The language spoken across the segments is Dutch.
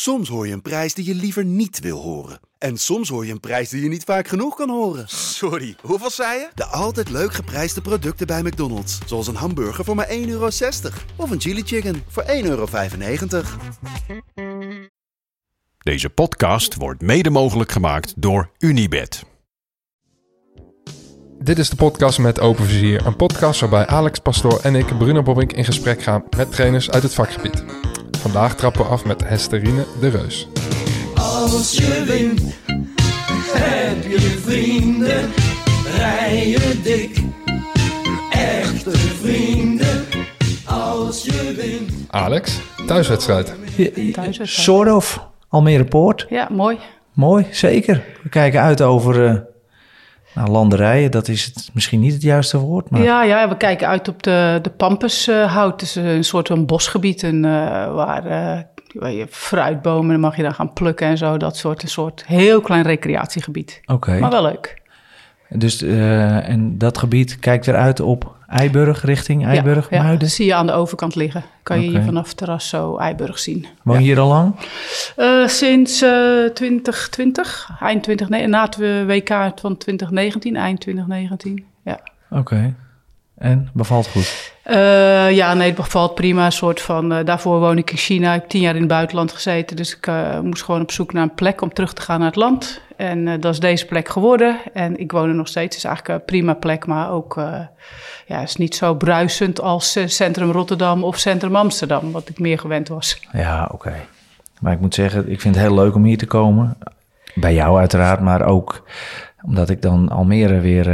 Soms hoor je een prijs die je liever niet wil horen. En soms hoor je een prijs die je niet vaak genoeg kan horen. Sorry, hoeveel zei je? De altijd leuk geprijsde producten bij McDonald's. Zoals een hamburger voor maar 1,60 euro. Of een chili chicken voor 1,95 euro. Deze podcast wordt mede mogelijk gemaakt door Unibed. Dit is de podcast met Open Vizier. Een podcast waarbij Alex Pastoor en ik, Bruno Bobbink, in gesprek gaan met trainers uit het vakgebied. Vandaag trappen we af met Hesterine de Reus. Als je wint, heb je vrienden, rijden dik. Echte vrienden, als je wint. Alex, thuiswedstrijd. Thuiswedstrijd. Sort of. Almere Poort. Ja, mooi. Mooi, zeker. We kijken uit over eh nou, landerijen. Dat is het misschien niet het juiste woord. Maar Ja, ja, we kijken uit op de, de Pampushout. Het is een soort van bosgebied en, eh, waar, eh, waar je fruitbomen, mag je dan gaan plukken en zo. Dat soort, een soort heel klein recreatiegebied. Oké. Maar wel leuk. Dus eh, en dat gebied kijkt eruit op Eiburg, richting Eiburg, ja, Muiden. dat zie je aan de overkant liggen. Kan je hier vanaf terras zo Eiburg zien. Woon je hier al lang? Eh, sinds eh 2020, eind 20, na het WK van 2019, eind 2019. Ja. Oké. En bevalt goed. Eh, ja, nee, het bevalt prima. Een soort van, eh, daarvoor woon ik in China. Ik heb tien jaar in het buitenland gezeten. Dus ik eh, moest gewoon op zoek naar een plek om terug te gaan naar het land. En dat is deze plek geworden. En ik woon er nog steeds. Het is eigenlijk een prima plek, maar ook... ja, is niet zo bruisend als Centrum Rotterdam of Centrum Amsterdam, wat ik meer gewend was. Ja, oké. Maar ik moet zeggen, ik vind het heel leuk om hier te komen. Bij jou uiteraard, maar ook omdat ik dan Almere weer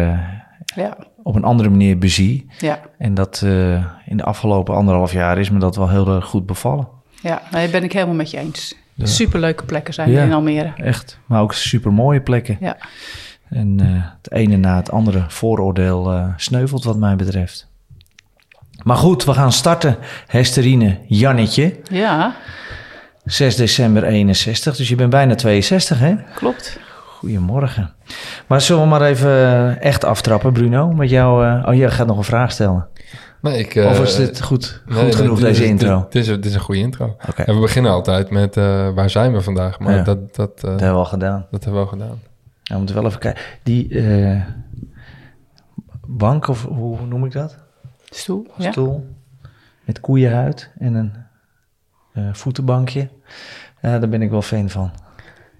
Ja, op een andere manier bezie. ja, En dat eh, in de afgelopen anderhalf jaar is me dat wel heel erg goed bevallen. ja. Nee, ben ik helemaal met je eens. Superleuke plekken zijn Ja. in Almere. Echt. Maar ook super mooie plekken. Ja. En eh, het ene na het andere vooroordeel eh, sneuvelt wat mij betreft. Maar goed, we gaan starten. Hesterine Jannetje, ja, 6 december 61. Dus je bent bijna 62, hè? klopt. Goedemorgen. Maar zullen we maar even eh, echt aftrappen, Bruno? Met jou. eh, oh, jij gaat nog een vraag stellen. Nee, ik, eh, of is dit goed, goed nee, nee, genoeg, dit deze intro? Dit, dit is, dit is een goede intro. Oké. En we beginnen altijd met eh, waar zijn we vandaag? Maar Ja. dat, dat, eh, Dat hebben we al gedaan. dat hebben we al gedaan. Ja, we moeten wel even kijken. Die eh, bank, of hoe noem ik dat? Stoel. Ja. stoel met koeienhuid en een eh, voetenbankje. Daar ben ik wel fan van.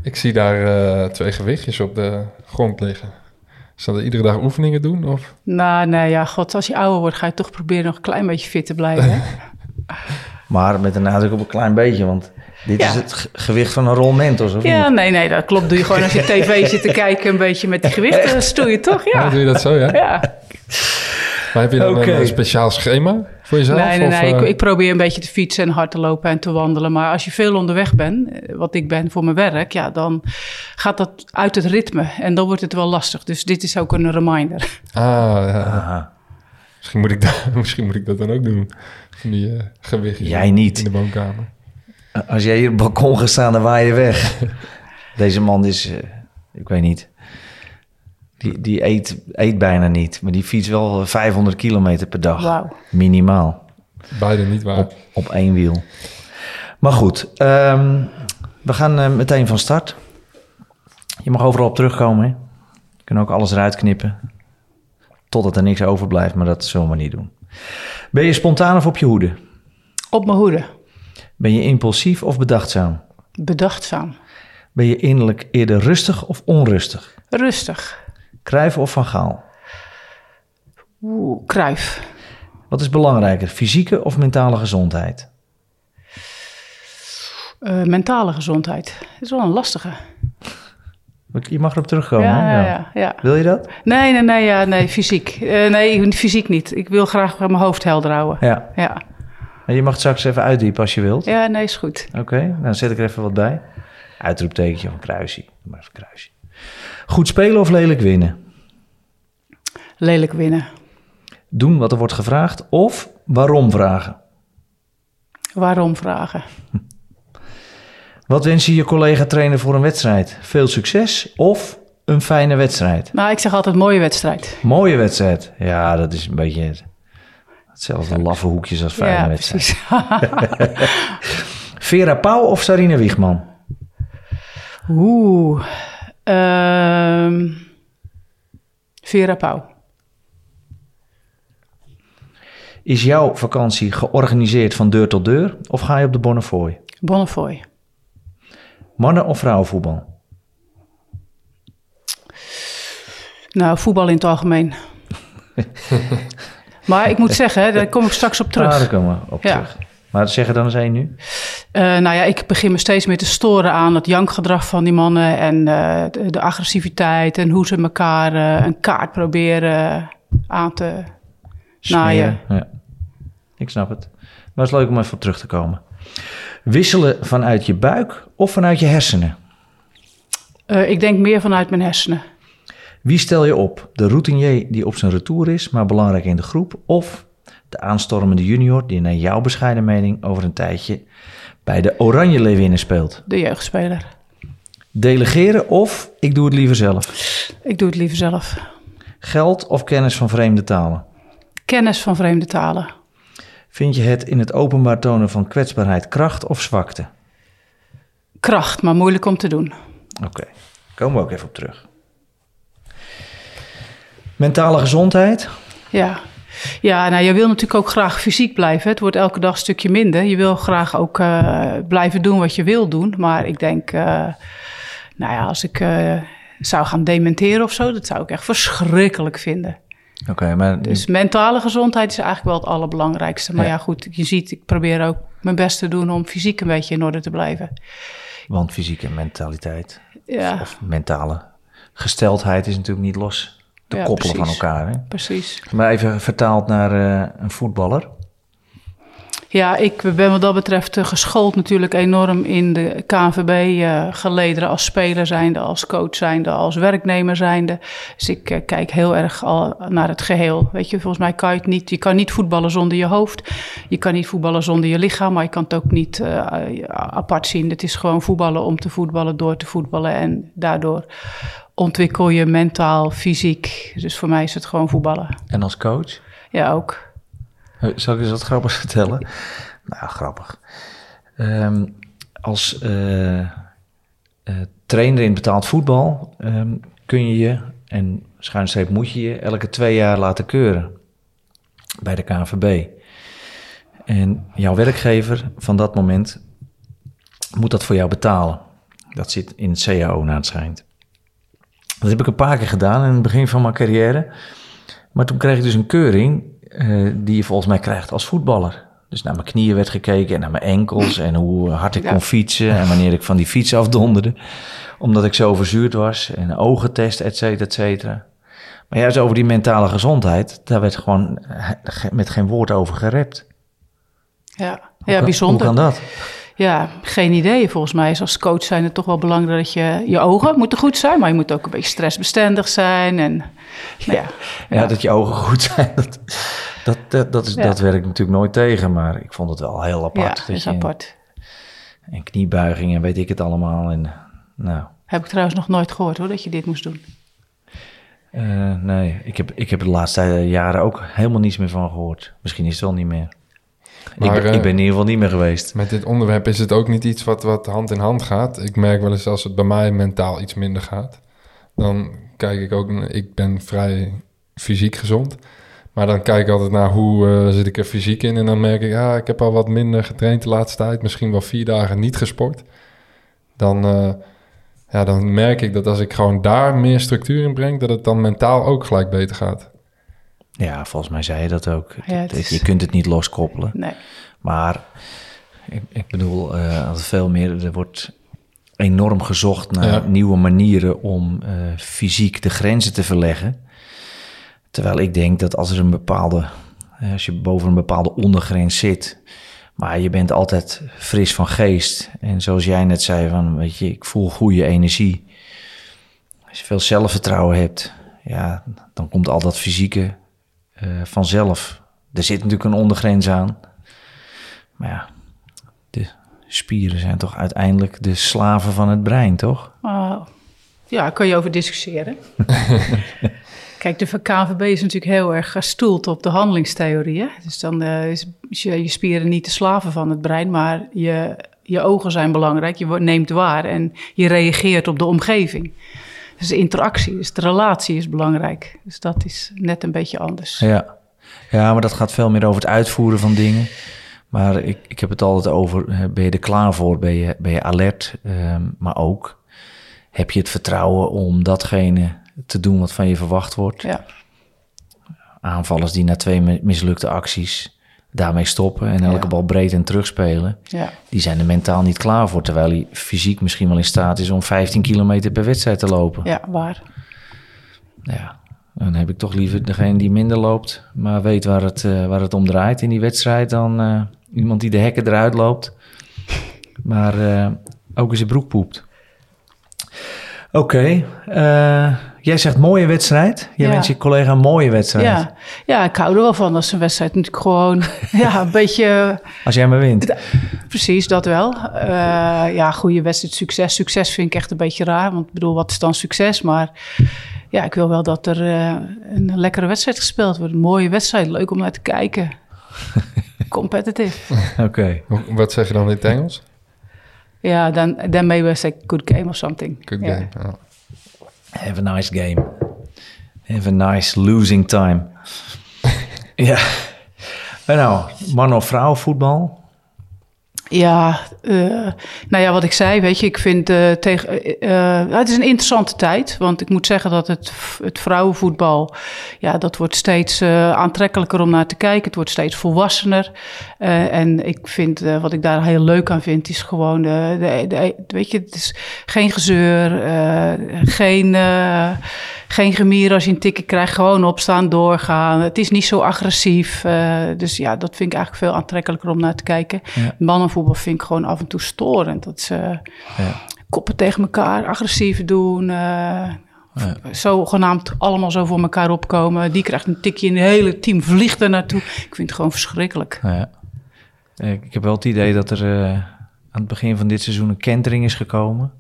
Ik zie daar eh, twee gewichtjes op de grond liggen. Zal er iedere dag oefeningen doen? Of? Nou, nee, ja, god, als je ouder wordt, ga je toch proberen nog een klein beetje fit te blijven. Hè? Maar met een nadruk op een klein beetje, want dit Ja. is het ge- gewicht van een rol Mentos, of ja, niet? nee, nee, dat klopt. Doe je gewoon als je tv zit te kijken, een beetje met die gewichten, dan stoel je toch? Ja. Ja. doe je dat zo, ja? Ja. Maar heb je dan een, eh, speciaal schema voor jezelf? Nee, nee, of, nee. Ik, eh, ik probeer een beetje te fietsen en hard te lopen en te wandelen. Maar als je veel onderweg bent, eh, wat ik ben voor mijn werk, ja, dan gaat dat uit het ritme. En dan wordt het wel lastig. Dus dit is ook een reminder. Ah, ja. Misschien, moet ik dat, misschien moet ik dat dan ook doen. Van die eh, gewichtjes Jij niet. in de woonkamer. Als jij hier op het balkon gaat staan, dan waai je weg. Deze man is, eh, ik weet niet, die, die eet, eet bijna niet. Maar die fietst wel 500 kilometer per dag. Minimaal. Beide niet waar. Op, op één wiel. Maar goed, ehm, we gaan eh, meteen van start. Je mag overal op terugkomen. Hè? Je kunt ook alles eruit knippen. Totdat er niks overblijft, maar dat zullen we niet doen. Ben je spontaan of op je hoede? Op mijn hoede. Ben je impulsief of bedachtzaam? Bedachtzaam. Ben je innerlijk eerder rustig of onrustig? Rustig. Kruif of van Gaal? Oeh, kruif. Wat is belangrijker, fysieke of mentale gezondheid? Eh, mentale gezondheid. Dat is wel een lastige. Je mag erop terugkomen. ja, hè? ja, ja, ja. Wil je dat? Nee, nee, nee, ja, nee, fysiek. Eh, nee, fysiek niet. Ik wil graag mijn hoofd helder houden. Ja. Ja, En je mag het straks even uitdiepen als je wilt. ja nee, is goed. Oké, dan zet ik er even wat bij. Uitroeptekentje een kruisje. Maar even een kruisje. Goed spelen of lelijk winnen? Lelijk winnen. Doen wat er wordt gevraagd of waarom vragen? Waarom vragen? Wat wens je je collega trainer voor een wedstrijd? Veel succes of een fijne wedstrijd? Nou, ik zeg altijd mooie wedstrijd. Mooie wedstrijd. Ja, dat is een beetje hetzelfde laffe hoekjes als fijne ja, wedstrijd. precies. Vera Pauw of Sarine Wiegman? Oeh. Ehm Vera Pauw. Is jouw vakantie georganiseerd van deur tot deur of ga je op de Bonnefoy? Bonnefoy. Mannen- of vrouwenvoetbal? Nou, voetbal in het algemeen. maar ik moet zeggen, daar kom ik straks op terug. Ah, daar komen we op Ja. terug. Maar zeg er dan één nu. Eh, nou ja, ik begin me steeds meer te storen aan het jankgedrag van die mannen en eh, de, de agressiviteit en hoe ze elkaar eh, een kaart proberen aan te naaien. Ja. Ik snap het. Maar het is leuk om even op terug te komen. Wisselen vanuit je buik of vanuit je hersenen? Ik denk meer vanuit mijn hersenen. Wie stel je op? De routinier die op zijn retour is, maar belangrijk in de groep? Of de aanstormende junior die naar jouw bescheiden mening over een tijdje bij de Oranje Leeuwinnen speelt? De jeugdspeler. Delegeren of ik doe het liever zelf? Ik doe het liever zelf. Geld of kennis van vreemde talen? Kennis van vreemde talen. Vind je het in het openbaar tonen van kwetsbaarheid kracht of zwakte? Kracht, maar moeilijk om te doen. Oké, komen we ook even op terug. Mentale gezondheid? Ja. Ja, nou, je wil natuurlijk ook graag fysiek blijven. Het wordt elke dag een stukje minder. Je wil graag ook eh, blijven doen wat je wil doen. Maar ik denk, eh, nou ja, als ik eh, zou gaan dementeren of zo, dat zou ik echt verschrikkelijk vinden. Oké, maar Dus mentale gezondheid is eigenlijk wel het allerbelangrijkste. Maar Ja. ja, goed, je ziet, ik probeer ook mijn best te doen om fysiek een beetje in orde te blijven. want fysieke mentaliteit Ja, of mentale gesteldheid is natuurlijk niet los te Ja, koppelen precies. van elkaar. Hè? precies. Maar even vertaald naar eh, een voetballer. Ja, ik ben wat dat betreft eh, geschoold natuurlijk enorm in de KNVB eh gelederen als speler zijnde, als coach zijnde, als werknemer zijnde. Dus ik kijk heel erg al naar het geheel. Weet je, volgens mij kan je het niet, je kan niet voetballen zonder je hoofd. Je kan niet voetballen zonder je lichaam, maar je kan het ook niet apart zien. Het is gewoon voetballen om te voetballen, door te voetballen en daardoor ontwikkel je mentaal, fysiek. Dus voor mij is het gewoon voetballen. En als coach? Ja, ook. Eh, Zal ik eens wat grappigs vertellen? Nou, grappig. Ehm, als eh, eh, trainer in betaald voetbal ehm, kun je je, en schuinstreep moet je je, elke twee jaar laten keuren bij de KNVB. En jouw werkgever van dat moment moet dat voor jou betalen. Dat zit in het CAO naar het schijnt. Dat heb ik een paar keer gedaan in het begin van mijn carrière. Maar toen kreeg ik dus een keuring eh, die je volgens mij krijgt als voetballer. Dus naar mijn knieën werd gekeken en naar mijn enkels en hoe hard ik Ja. kon fietsen en wanneer ik van die fiets afdonderde. Omdat ik zo verzuurd was en ogentest, et cetera, et cetera. Maar juist over die mentale gezondheid, daar werd gewoon ge- met geen woord over gerept. Ja, ja bijzonder. Hoe kan dat? Ja, geen idee. Volgens mij is als coach zijn het toch wel belangrijk dat je... Je ogen moeten goed zijn, maar je moet ook een beetje stressbestendig zijn. En, nou ja, Ja, dat je ogen goed zijn, dat, dat, dat, dat, is, Ja. dat werkt natuurlijk nooit tegen. Maar ik vond het wel heel ja, apart. dat dat is je, apart. En kniebuigingen, weet ik het allemaal. En, nou, Heb ik trouwens nog nooit gehoord hoor, dat je dit moest doen. Eh, nee, ik heb, ik heb de laatste jaren ook helemaal niets meer van gehoord. Misschien is het wel niet meer. Maar, ik, ben, eh, ik ben in ieder geval niet meer geweest. Met dit onderwerp is het ook niet iets wat, wat hand in hand gaat. Ik merk wel eens als het bij mij mentaal iets minder gaat. Dan kijk ik ook, ik ben vrij fysiek gezond. Maar dan kijk ik altijd naar hoe eh, zit ik er fysiek in. En dan merk ik, ja, ik heb al wat minder getraind de laatste tijd. Misschien wel vier dagen niet gesport. Dan, eh, ja, dan merk ik dat als ik gewoon daar meer structuur in breng... dat het dan mentaal ook gelijk beter gaat. Ja, volgens mij zei je dat ook. Ja, het is- Je kunt het niet loskoppelen. Nee. Maar ik, ik bedoel, eh veel meer. Er wordt enorm gezocht naar Ja. nieuwe manieren om eh, fysiek de grenzen te verleggen. Terwijl ik denk dat als er een bepaalde, eh, als je boven een bepaalde ondergrens zit, maar je bent altijd fris van geest. En zoals jij net zei, van, weet je, ik voel goede energie. Als je veel zelfvertrouwen hebt, ja, dan komt al dat fysieke eh, vanzelf. Er zit natuurlijk een ondergrens aan. Maar ja, de spieren zijn toch uiteindelijk de slaven van het brein, toch? Oh, ja, daar kan je over discussiëren. Kijk, de KNVB is natuurlijk heel erg gestoeld op de handelingstheorie. Hè? Dus dan eh, is je, je spieren niet de slaven van het brein, maar je je ogen zijn belangrijk. Je neemt waar en je reageert op de omgeving. Dus de interactie, dus de relatie is belangrijk. Dus dat is net een beetje anders. Ja. ja, maar dat gaat veel meer over het uitvoeren van dingen. Maar ik, ik heb het altijd over, ben je er klaar voor? Ben je, ben je alert? Ehm, maar ook, heb je het vertrouwen om datgene te doen wat van je verwacht wordt? Ja, Aanvallers die na twee mi- mislukte acties daarmee stoppen en elke Ja. bal breed en terugspelen. ja. Die zijn er mentaal niet klaar voor, terwijl hij fysiek misschien wel in staat is om 15 kilometer per wedstrijd te lopen. ja waar. Ja, dan heb ik toch liever degene die minder loopt, maar weet waar het, eh, waar het om draait in die wedstrijd, dan eh, iemand die de hekken eruit loopt, maar eh, ook in zijn broek poept. Oké, jij zegt mooie wedstrijd. Jij Ja. wens je collega een mooie wedstrijd. Ja. ja, ik hou er wel van als een wedstrijd natuurlijk gewoon ja, een beetje... Als jij maar wint. Precies, dat wel. Eh, ja, goede wedstrijd, succes. Succes vind ik echt een beetje raar, want ik bedoel, wat is dan succes? Maar ja, ik wil wel dat er eh, een lekkere wedstrijd gespeeld wordt. Een mooie wedstrijd, leuk om naar te kijken. Competitive. Oké, Wat zeg je dan in het Engels? Ja, dan then maybe I say good game or something. Good game. Ja. Have a nice game. Have a nice losing time. ja. Nou, man of vrouw voetbal? Ja, eh, nou ja, wat ik zei, weet je, ik vind eh, tegen. eh, het is een interessante tijd. Want ik moet zeggen dat het, het vrouwenvoetbal. Ja, dat wordt steeds aantrekkelijker om naar te kijken. Het wordt steeds volwassener. En ik vind, wat ik daar heel leuk aan vind, is gewoon. De, de, weet je, het is geen gezeur, geen. Geen gemier als je een tikje krijgt, gewoon opstaan, doorgaan. Het is niet zo agressief. eh, dus ja, dat vind ik eigenlijk veel aantrekkelijker om naar te kijken. Ja. Mannenvoetbal vind ik gewoon af en toe storend. Dat ze Ja. koppen tegen elkaar, agressief doen. eh Zogenaamd allemaal zo voor elkaar opkomen. Die krijgt een tikje en het hele team vliegt er naartoe. Ik vind het gewoon verschrikkelijk. Nou ja. Eh, Ik heb wel het idee dat er aan het begin van dit seizoen een kentering is gekomen.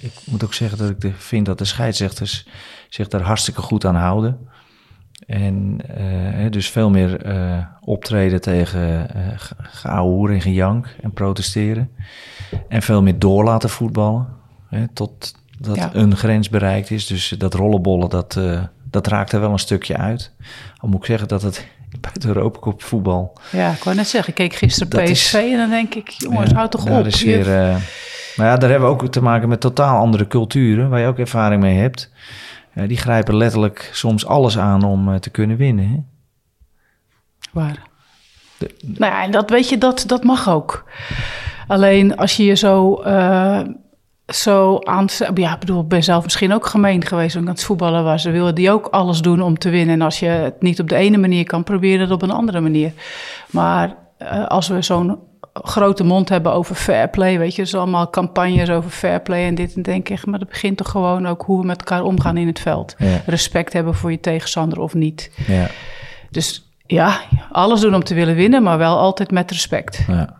Ik moet ook zeggen dat ik de, vind dat de scheidsrechters zich daar hartstikke goed aan houden. En eh, dus veel meer eh, optreden tegen eh ge- geouwehoer en gejank en protesteren. En veel meer door laten voetballen. Hè, tot dat Ja. een grens bereikt is. Dus dat rollenbollen, dat, eh, dat raakt er wel een stukje uit. Al moet ik zeggen dat het buiten Europa voetbal Ja, ik wou net zeggen, ik keek gisteren PSV is- en dan denk ik, jongens, Ja, houd toch op. Is Je- weer, eh, maar ja, daar hebben we ook te maken met totaal andere culturen, waar je ook ervaring mee hebt. Die grijpen letterlijk soms alles aan om eh, te kunnen winnen. Hè? Waar? Nou ja, en dat weet je, dat, dat mag ook. Alleen als je je zo, eh, zo aan... Ja, ik bedoel, ik ben zelf misschien ook gemeen geweest toen ik aan het voetballen was. Ze willen die ook alles doen om te winnen. En als je het niet op de ene manier kan, probeer het op een andere manier. Maar eh, als we zo'n grote mond hebben over fair play, weet je, dus allemaal campagnes over fair play en dit en denk ik, maar dat begint toch gewoon ook hoe we met elkaar omgaan in het veld. Ja. Respect hebben voor je tegenstander of niet. Ja, Dus ja, alles doen om te willen winnen, maar wel altijd met respect. ja.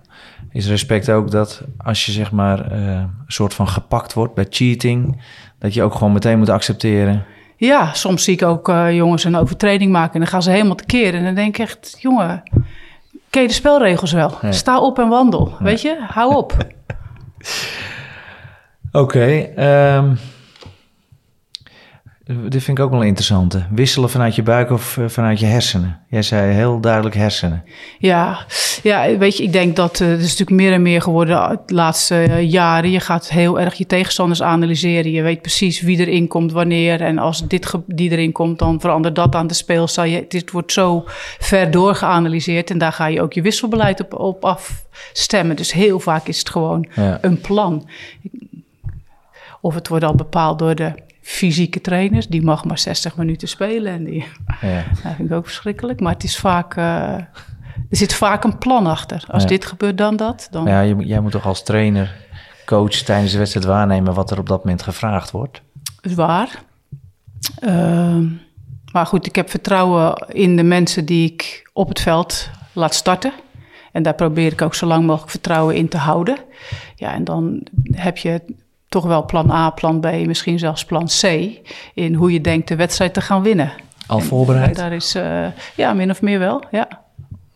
Is respect ook dat als je zeg maar eh, een soort van gepakt wordt bij cheating, dat je ook gewoon meteen moet accepteren. Ja, soms zie ik ook eh, jongens een overtreding maken en dan gaan ze helemaal tekeer. En dan denk ik echt, jongen, ken je de spelregels wel? Nee. Sta op en wandel, weet je? Hou op. Oké, ehm, dit vind ik ook wel een interessante. Wisselen vanuit je buik of eh, vanuit je hersenen? Jij zei heel duidelijk hersenen. Ja, ja, weet je, ik denk dat eh, het is natuurlijk meer en meer geworden de laatste eh, jaren. Je gaat heel erg je tegenstanders analyseren. Je weet precies wie erin komt, wanneer. En als dit die erin komt, dan verandert dat aan de speelstijl. Je, dit wordt zo ver doorgeanalyseerd en daar ga je ook je wisselbeleid op, op afstemmen. Dus heel vaak is het gewoon Ja. een plan. Of het wordt al bepaald door de fysieke trainers. Die mag maar 60 minuten spelen. En die, Ja. dat vind ik ook verschrikkelijk. Maar het is vaak, eh, er zit vaak een plan achter. Als Ja. dit gebeurt, dan dat. Dan, ja, je, jij moet toch als trainer, coach tijdens de wedstrijd waarnemen wat er op dat moment gevraagd wordt. is waar. Ehm, maar goed, ik heb vertrouwen in de mensen die ik op het veld laat starten. En daar probeer ik ook zo lang mogelijk vertrouwen in te houden. Ja, en dan heb je toch wel plan A, plan B, misschien zelfs plan C... in hoe je denkt de wedstrijd te gaan winnen. Al En voorbereid? Daar is, eh, ja, min of meer wel, ja.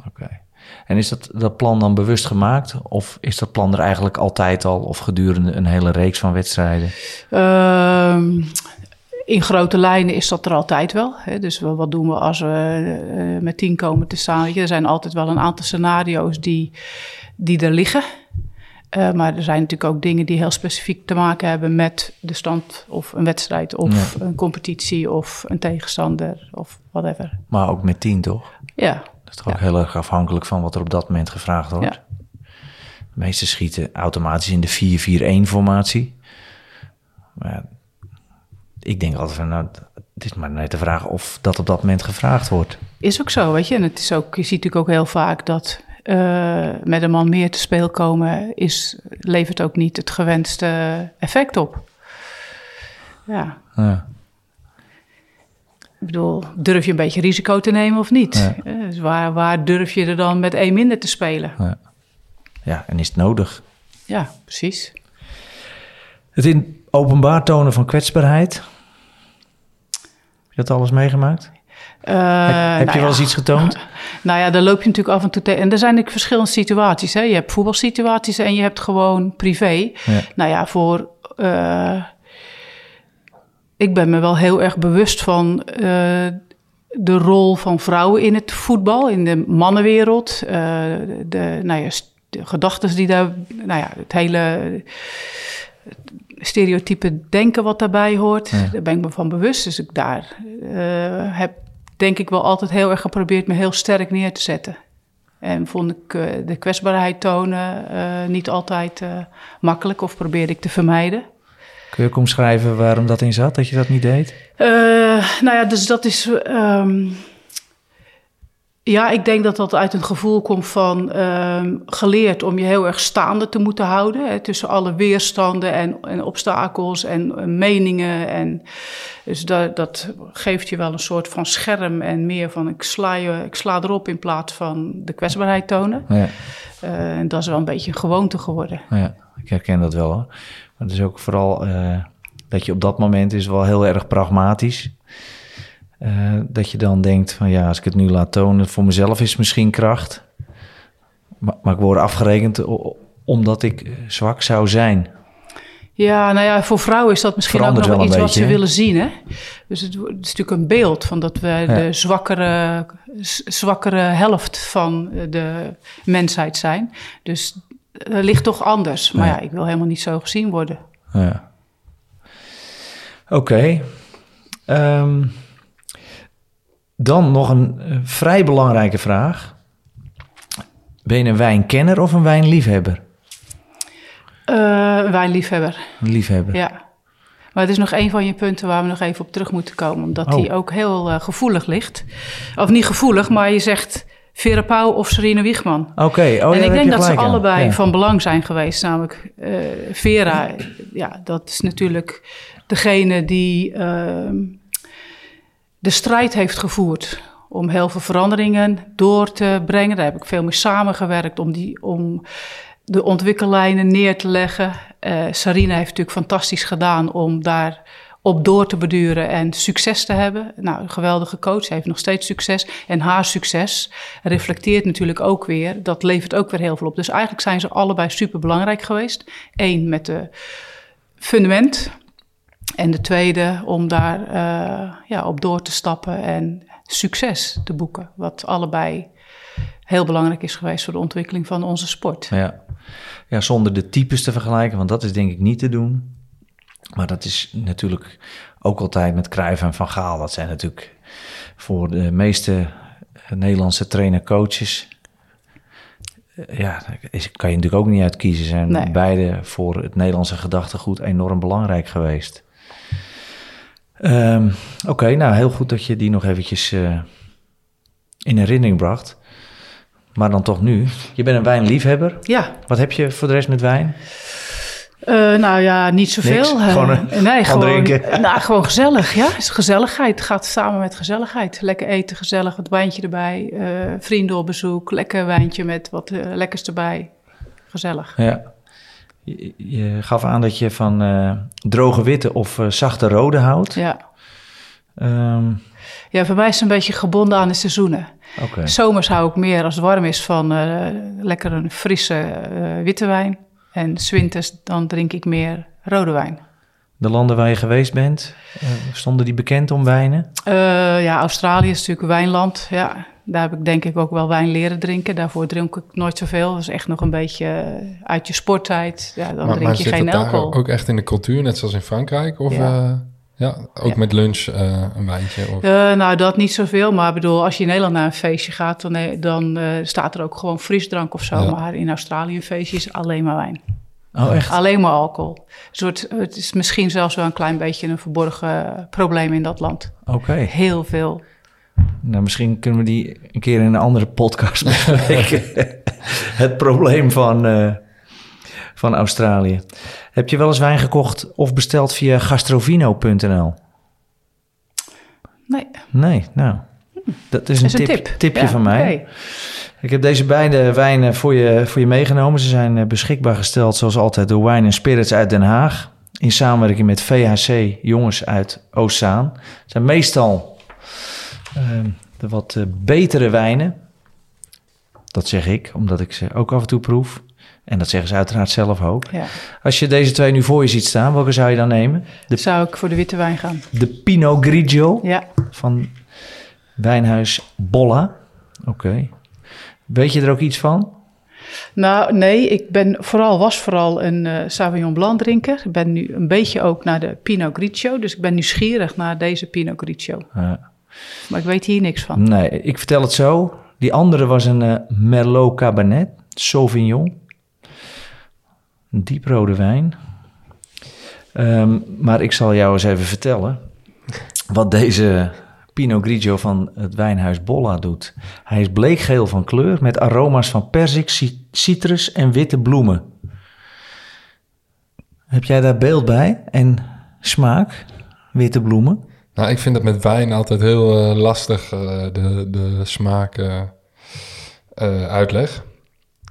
Oké. En is dat, dat plan dan bewust gemaakt? Of is dat plan er eigenlijk altijd al of gedurende een hele reeks van wedstrijden? Ehm, in grote lijnen is dat er altijd wel. Hè? Dus wat doen we als we eh, met tien komen te staan? Er zijn altijd wel een aantal scenario's die, die er liggen. Eh, maar er zijn natuurlijk ook dingen die heel specifiek te maken hebben met de stand of een wedstrijd of een competitie of een tegenstander of whatever. Maar ook met tien, toch? Ja, Dat is toch ook heel erg afhankelijk van wat er op dat moment gevraagd wordt. Ja. De meeste schieten automatisch in de 4-4-1 formatie. Maar ik denk altijd van, nou, het is maar net de vraag of dat op dat moment gevraagd wordt. is ook zo, weet je. En het is ook, je ziet natuurlijk ook heel vaak dat eh, met een man meer te speel komen is, levert ook niet het gewenste effect op. Ja, Ja. ik bedoel, durf je een beetje risico te nemen of niet? Ja. Eh, Dus waar, waar durf je er dan met één minder te spelen? ja, en is het nodig? Ja, precies. Het in openbaar tonen van kwetsbaarheid. Heb je dat alles meegemaakt? Eh, heb heb nou je wel ja. eens iets getoond? Nou ja, daar loop je natuurlijk af en toe tegen. En er zijn natuurlijk verschillende situaties. Hè? Je hebt voetbalsituaties en je hebt gewoon privé. Ja. Nou ja, voor. eh, ik ben me wel heel erg bewust van eh, de rol van vrouwen in het voetbal, in de mannenwereld. de, nou ja, de gedachten die daar. Nou ja, het hele stereotype denken wat daarbij hoort. Daar ben ik me van bewust. Dus ik daar heb denk ik wel altijd heel erg geprobeerd me heel sterk neer te zetten. En vond ik eh, de kwetsbaarheid tonen eh, niet altijd eh, makkelijk of probeerde ik te vermijden. Kun je ook omschrijven waarom dat in zat, dat je dat niet deed? Nou ja, dus dat is. ehm, ja, ik denk dat dat uit een gevoel komt van ehm, geleerd om je heel erg staande te moeten houden. Hè, tussen alle weerstanden en, en obstakels en, meningen. En, dus dat, dat geeft je wel een soort van scherm en meer van ik sla, je, ik sla erop in plaats van de kwetsbaarheid tonen. Ja, Eh, en dat is wel een beetje een gewoonte geworden. ja, ik herken dat wel hoor. Maar het is ook vooral eh, dat je op dat moment is wel heel erg pragmatisch. Eh, dat je dan denkt van ja, als ik het nu laat tonen, voor mezelf is misschien kracht. Maar, maar ik word afgerekend omdat ik eh, zwak zou zijn. Ja, nou ja, voor vrouwen is dat misschien Verandert ook nog iets wat beetje, ze willen zien. Hè? Dus het, is natuurlijk een beeld van dat we de zwakkere, zwakkere helft van eh, de mensheid zijn. Dus er ligt toch anders. Maar ja, ik wil helemaal niet zo gezien worden. Ja. Oké. Ehm, dan nog een eh, vrij belangrijke vraag. Ben je een wijnkenner of een wijnliefhebber? Een wijnliefhebber, Een liefhebber. ja. Maar het is nog een van je punten waar we nog even op terug moeten komen. Omdat Oh. die ook heel eh, gevoelig ligt. Of niet gevoelig, maar je zegt Vera Pauw of Serena Wiegman. Oké, oh, ja, en ik denk dat ze allebei Ja. van belang zijn geweest. Namelijk Vera, ja, dat is natuurlijk degene die ehm, de strijd heeft gevoerd om heel veel veranderingen door te brengen. Daar heb ik veel mee samengewerkt om, die, om de ontwikkellijnen neer te leggen. Eh Sarina heeft natuurlijk fantastisch gedaan om daar op door te beduren en succes te hebben. Nou, een geweldige coach, heeft nog steeds succes. En haar succes reflecteert natuurlijk ook weer, dat levert ook weer heel veel op. Dus eigenlijk zijn ze allebei super belangrijk geweest. Eén met de fundament en de tweede om daar eh, ja, op door te stappen en succes te boeken. Wat allebei heel belangrijk is geweest voor de ontwikkeling van onze sport. Ja. ja, zonder de types te vergelijken, want dat is denk ik niet te doen. Maar dat is natuurlijk ook altijd met Cruijff en Van Gaal. Dat zijn natuurlijk voor de meeste Nederlandse trainer-coaches... eh, Ja, daar is- kan je natuurlijk ook niet uitkiezen. Zijn Nee. beide voor het Nederlandse gedachtegoed enorm belangrijk geweest. Ehm, Oké, nou heel goed dat je die nog eventjes eh, in herinnering bracht. Maar dan toch nu. Je bent een wijnliefhebber. Ja, Wat heb je voor de rest met wijn? Eh, nou ja, niet zoveel. Niks? Eh, Gewoon een- nee, gewoon drinken? Nou, gewoon gezellig, ja. Gezelligheid. Gaat samen met gezelligheid. Lekker eten, gezellig, wat wijntje erbij. vrienden op bezoek, lekker wijntje met wat lekkers erbij. Gezellig. Ja. Je, je gaf aan dat je van eh, droge witte of eh, zachte rode houdt. Ja. Ehm, Ja, voor mij is het een beetje gebonden aan de seizoenen. Oké. Zomers hou ik meer als het warm is van eh, lekker een frisse witte wijn. En 's winters dan drink ik meer rode wijn. De landen waar je geweest bent, eh, stonden die bekend om wijnen? Eh, ja, Australië is natuurlijk een wijnland. Ja, daar heb ik denk ik ook wel wijn leren drinken. Daarvoor drink ik nooit zoveel. Dat is echt nog een beetje eh, uit je sporttijd. Ja, dan maar drink maar je zit geen daar alcohol. ook echt in de cultuur, net zoals in Frankrijk? Of Ja. ja, ja ook Ja. met lunch eh, een wijntje? Of... Eh, nou, dat niet zoveel. Maar ik bedoel, als je in Nederland naar een feestje gaat, dan, dan eh, staat er ook gewoon frisdrank of zo. Ja. Maar in Australië een feestje is alleen maar wijn. Oh, echt? Alleen maar alcohol. Een soort, het is misschien zelfs wel een klein beetje een verborgen probleem in dat land. Oké. Heel veel. Nou, misschien kunnen we die een keer in een andere podcast bespreken. het probleem van, eh, van Australië. Heb je wel eens wijn gekocht of besteld via gastrovino.nl? Nee, Nee, nou. Dat is een, dat is een tip, tip. tipje Ja, van mij. Ik heb deze beide wijnen voor je, voor je meegenomen. Ze zijn eh, beschikbaar gesteld, zoals altijd, door Wine Spirits uit Den Haag. In samenwerking met VHC Jongens uit Oostzaan. Het zijn meestal ehm, de wat eh, betere wijnen. Dat zeg ik, omdat ik ze ook af en toe proef. En dat zeggen ze uiteraard zelf ook. Ja. Als je deze twee nu voor je ziet staan, welke zou je dan nemen? De, Zou ik voor de witte wijn gaan? de Pinot Grigio Ja. van Wijnhuis Bolla. Oké. Weet je er ook iets van? Nou, nee, ik ben vooral, was vooral een eh, Sauvignon Blanc drinker. Ik ben nu een beetje ook naar de Pinot Grigio. Dus ik ben nieuwsgierig naar deze Pinot Grigio. Ja. Maar ik weet hier niks van. Nee, ik vertel het zo. Die andere was een eh, Merlot Cabernet Sauvignon. Een dieprode wijn. Ehm, maar ik zal jou eens even vertellen wat deze Pinot Grigio van het wijnhuis Bolla doet. Hij is bleekgeel van kleur met aroma's van perzik, ci- citrus en witte bloemen. Heb jij daar beeld bij en smaak? Witte bloemen? Nou, ik vind het met wijn altijd heel eh, lastig, eh, de, de smaak eh, uitleg.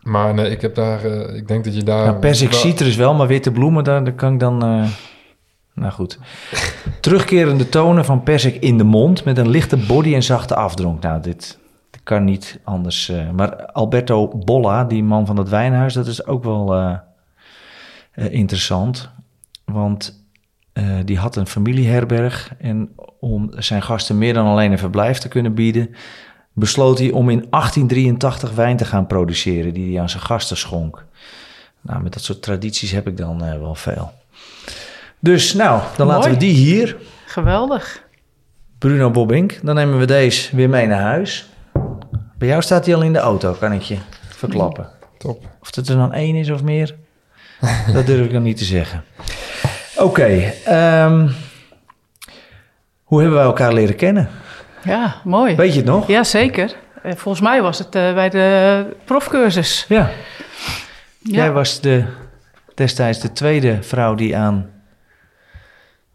Maar nee, ik heb daar, ik denk dat je daar... Nou, persik wel- citrus wel, maar witte bloemen, daar, daar kan ik dan... Nou goed. Terugkerende tonen van persik in de mond met een lichte body en zachte afdronk. Nou, dit, kan niet anders. eh. maar Alberto Bolla, die man van het wijnhuis, dat is ook wel eh, eh, interessant. Want die had een familieherberg en om zijn gasten meer dan alleen een verblijf te kunnen bieden, besloot hij om in 1883 wijn te gaan produceren die hij aan zijn gasten schonk. Nou, met dat soort tradities heb ik dan wel veel. Dus nou, dan Mooi. laten we die hier. Geweldig. Bruno Bobbink. Dan nemen we deze weer mee naar huis. Bij jou staat hij al in de auto, kan ik je verklappen. Top. Of het er dan één is of meer, dat durf ik dan niet te zeggen. Oké, ehm, hoe hebben wij elkaar leren kennen? Ja, mooi. Weet je het nog? Ja, zeker. Eh, Volgens mij was het eh, bij de profcursus. Ja. Ja. Jij was de, destijds de tweede vrouw die aan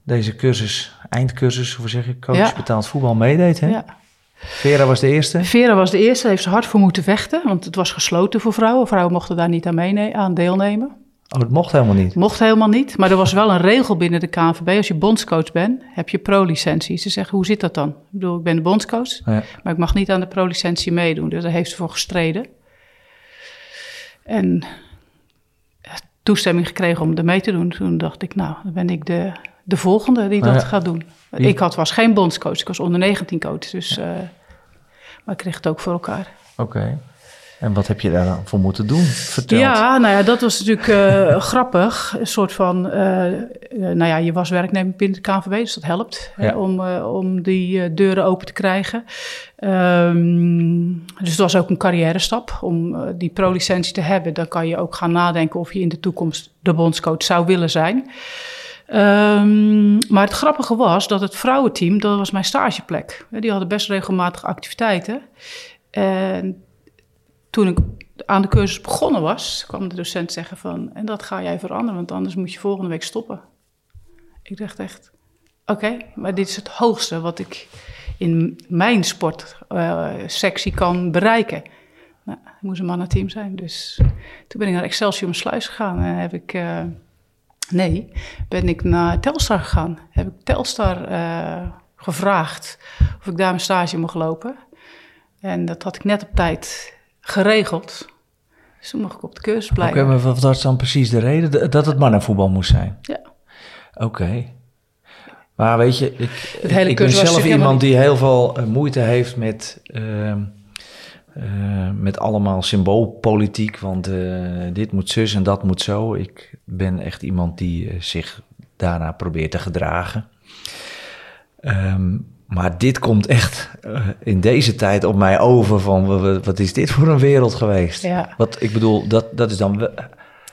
deze cursus, eindcursus, hoe zeg ik, coach Ja. betaald voetbal meedeed. Hè? Ja. Vera was de eerste. Vera was de eerste, daar heeft ze hard voor moeten vechten, want het was gesloten voor vrouwen. Vrouwen mochten daar niet aan, aan deelnemen. Oh, dat mocht helemaal niet. Mocht helemaal niet, maar er was wel een regel binnen de KNVB. Als je bondscoach bent, heb je pro-licentie. Ze zeggen, hoe zit dat dan? Ik bedoel, ik ben de bondscoach, Ja. maar ik mag niet aan de pro-licentie meedoen. Dus daar heeft ze voor gestreden. En toestemming gekregen om er mee te doen. Toen dacht ik, nou, dan ben ik de, de volgende die dat Ja. gaat doen. Ik had, was geen bondscoach, ik was onder 19 coach. Dus, eh, maar ik kreeg het ook voor elkaar. Oké. En wat heb je daar dan voor moeten doen? Vertel. Ja, nou ja, dat was natuurlijk eh, grappig. Een soort van, eh, nou ja, je was werknemer binnen de KNVB, dus dat helpt hè, Ja. om, om die deuren open te krijgen. Ehm, dus het was ook een carrière stap om die pro-licentie te hebben. Dan kan je ook gaan nadenken of je in de toekomst de bondscoach zou willen zijn. Ehm, maar het grappige was dat het vrouwenteam, dat was mijn stageplek. Die hadden best regelmatig activiteiten. En toen ik aan de cursus begonnen was, kwam de docent zeggen van... en dat ga jij veranderen, want anders moet je volgende week stoppen. Ik dacht echt, oké, maar dit is het hoogste wat ik in mijn sportsectie kan bereiken. Nou, het moest een mannenteam zijn, dus toen ben ik naar Excelsior Sluis gegaan en heb ik... eh, nee, ben ik naar Telstar gegaan. Heb ik Telstar eh, gevraagd of ik daar mijn stage mocht lopen. En dat had ik net op tijd geregeld. Dus toen mocht ik op de cursus Oké, blijven. maar wat was dan precies de reden? Dat het mannenvoetbal moest zijn? Ja. Oké. Maar weet je, ik, ben zelf iemand die heel veel eh, moeite heeft met, ehm, eh, met allemaal symboolpolitiek. Want eh, dit moet zus en dat moet zo. Ik ben echt iemand die eh, zich daarna probeert te gedragen. Ehm, maar dit komt echt in deze tijd op mij over van... wa- wa- wat is dit voor een wereld geweest? Ja. Wat, ik bedoel, dat, dat is dan...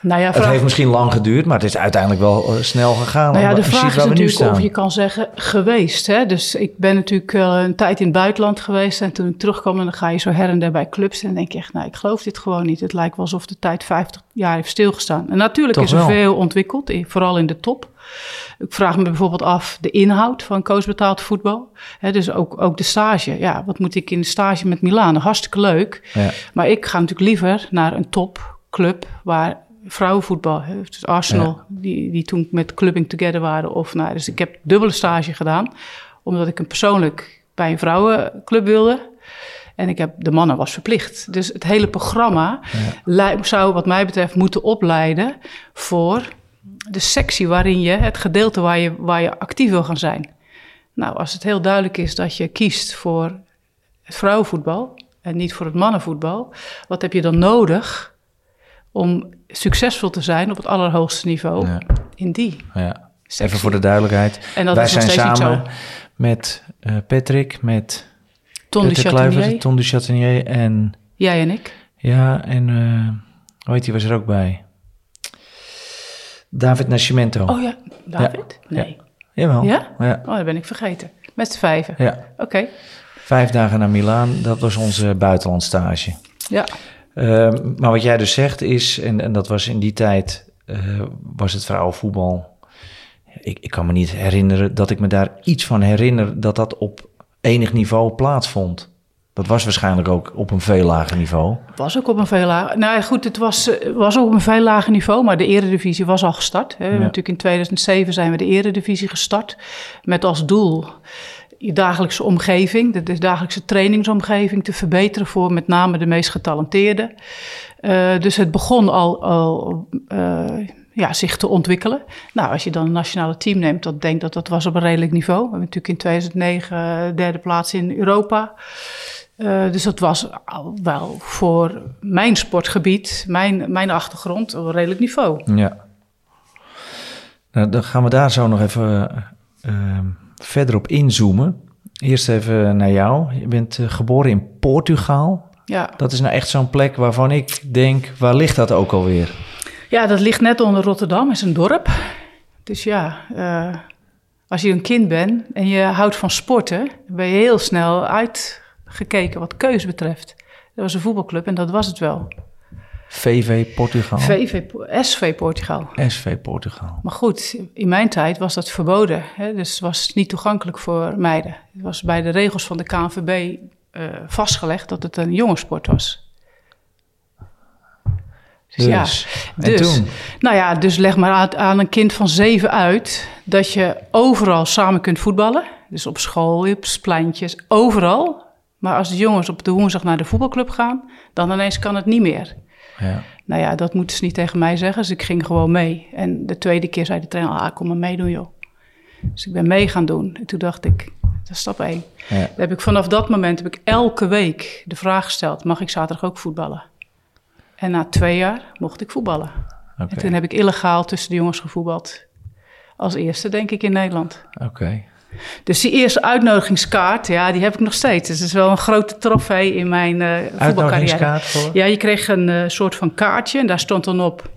Nou ja, het heeft misschien lang geduurd, maar het is uiteindelijk wel eh, snel gegaan. Nou ja, de vraag is natuurlijk of je kan zeggen geweest. Hè? Dus ik ben natuurlijk eh, een tijd in het buitenland geweest. En toen ik terugkwam, en dan ga je zo her en der bij clubs. En dan denk je echt, nou, ik geloof dit gewoon niet. Het lijkt wel alsof de tijd 50 jaar heeft stilgestaan. En natuurlijk Toch is er wel. veel ontwikkeld, vooral in de top. Ik vraag me bijvoorbeeld af de inhoud van coachbetaald voetbal. Dus ook, ook de stage. Ja, wat moet ik in de stage met Milaan? Hartstikke leuk. Ja. Maar ik ga natuurlijk liever naar een topclub waar vrouwenvoetbal, hè, dus Arsenal, die, die toen met Clubbing Together waren. Of, nou, dus ik heb dubbele stage gedaan, omdat ik een persoonlijk bij een vrouwenclub wilde. En ik heb, de mannen was verplicht. Dus het hele programma zou wat mij betreft moeten opleiden voor de sectie waarin je, het gedeelte waar je, waar je actief wil gaan zijn. Nou, als het heel duidelijk is dat je kiest voor het vrouwenvoetbal en niet voor het mannenvoetbal, wat heb je dan nodig om succesvol te zijn op het allerhoogste niveau Ja. in die Ja. sectie? Even voor de duidelijkheid. En dat Wij is nog zijn steeds niet samen zo. met eh, Patrick, met Ton de Chatinier, Ton de Chatinier en... jij en ik. Ja, en... eh hoe heet die was er ook bij? David Nascimento. Oh ja, David? Ja. Nee. Jawel. Ja? Ja. Oh, dat ben ik vergeten. Met z'n vijven. ja. Oké. Vijf dagen naar Milaan, dat was onze buitenlandstage. Ja. Ehm, maar wat jij dus zegt is, en, en dat was in die tijd, eh, was het vrouwenvoetbal. Ik, ik kan me niet herinneren dat ik me daar iets van herinner dat dat op enig niveau plaatsvond. Dat was waarschijnlijk ook op een veel lager niveau. Was ook op een veel lager... Nou ja, goed, het was, eh, was ook op een veel lager niveau, maar de eredivisie was al gestart. Hè. Natuurlijk in 2007 zijn we de eredivisie gestart. Met als doel je dagelijkse omgeving, de, dagelijkse trainingsomgeving te verbeteren voor met name de meest getalenteerden. Eh, dus het begon al, al eh, ja, zich te ontwikkelen. Nou, als je dan een nationale team neemt, dat denk dat dat was op een redelijk niveau. We hebben natuurlijk in 2009 eh, derde plaats in Europa. Dus dat was al wel voor mijn sportgebied, mijn, mijn achtergrond, een redelijk niveau. Ja. Nou, dan gaan we daar zo nog even verder op inzoomen. Eerst even naar jou. Je bent eh, geboren in Portugal. Ja. Dat is nou echt zo'n plek waarvan ik denk, waar ligt dat ook alweer? ja, dat ligt net onder Rotterdam, is een dorp. Dus ja, eh, als je een kind bent en je houdt van sporten, ben je heel snel uitgekeken wat keus betreft. Dat was een voetbalclub en dat was het wel. VV Portugal. VV, SV Portugal. SV Portugal. Maar goed, in mijn tijd was dat verboden. Hè? Dus het was niet toegankelijk voor meiden. Het was bij de regels van de KNVB eh, vastgelegd dat het een jongensport was. Dus, ja, Dus, en dus, toen? nou ja, dus leg maar aan, aan een kind van zeven uit dat je overal samen kunt voetballen. Dus op school, op pleintjes, overal. Maar als de jongens op de woensdag naar de voetbalclub gaan, dan ineens kan het niet meer. Ja. Nou ja, dat moeten ze niet tegen mij zeggen. Dus ik ging gewoon mee. En de tweede keer zei de trainer, ah, kom maar meedoen joh. Dus ik ben mee gaan doen. En toen dacht ik, dat is stap één. Ja. Dan heb ik vanaf dat moment heb ik elke week de vraag gesteld, mag ik zaterdag ook voetballen? En na twee jaar mocht ik voetballen. En toen heb ik illegaal tussen de jongens gevoetbald. Als eerste, denk ik, in Nederland. Oké. Dus die eerste uitnodigingskaart, ja, die heb ik nog steeds. Dus het is wel een grote trofee in mijn eh voetbalcarrière. Voor? Ja, je kreeg een eh, soort van kaartje en daar stond dan op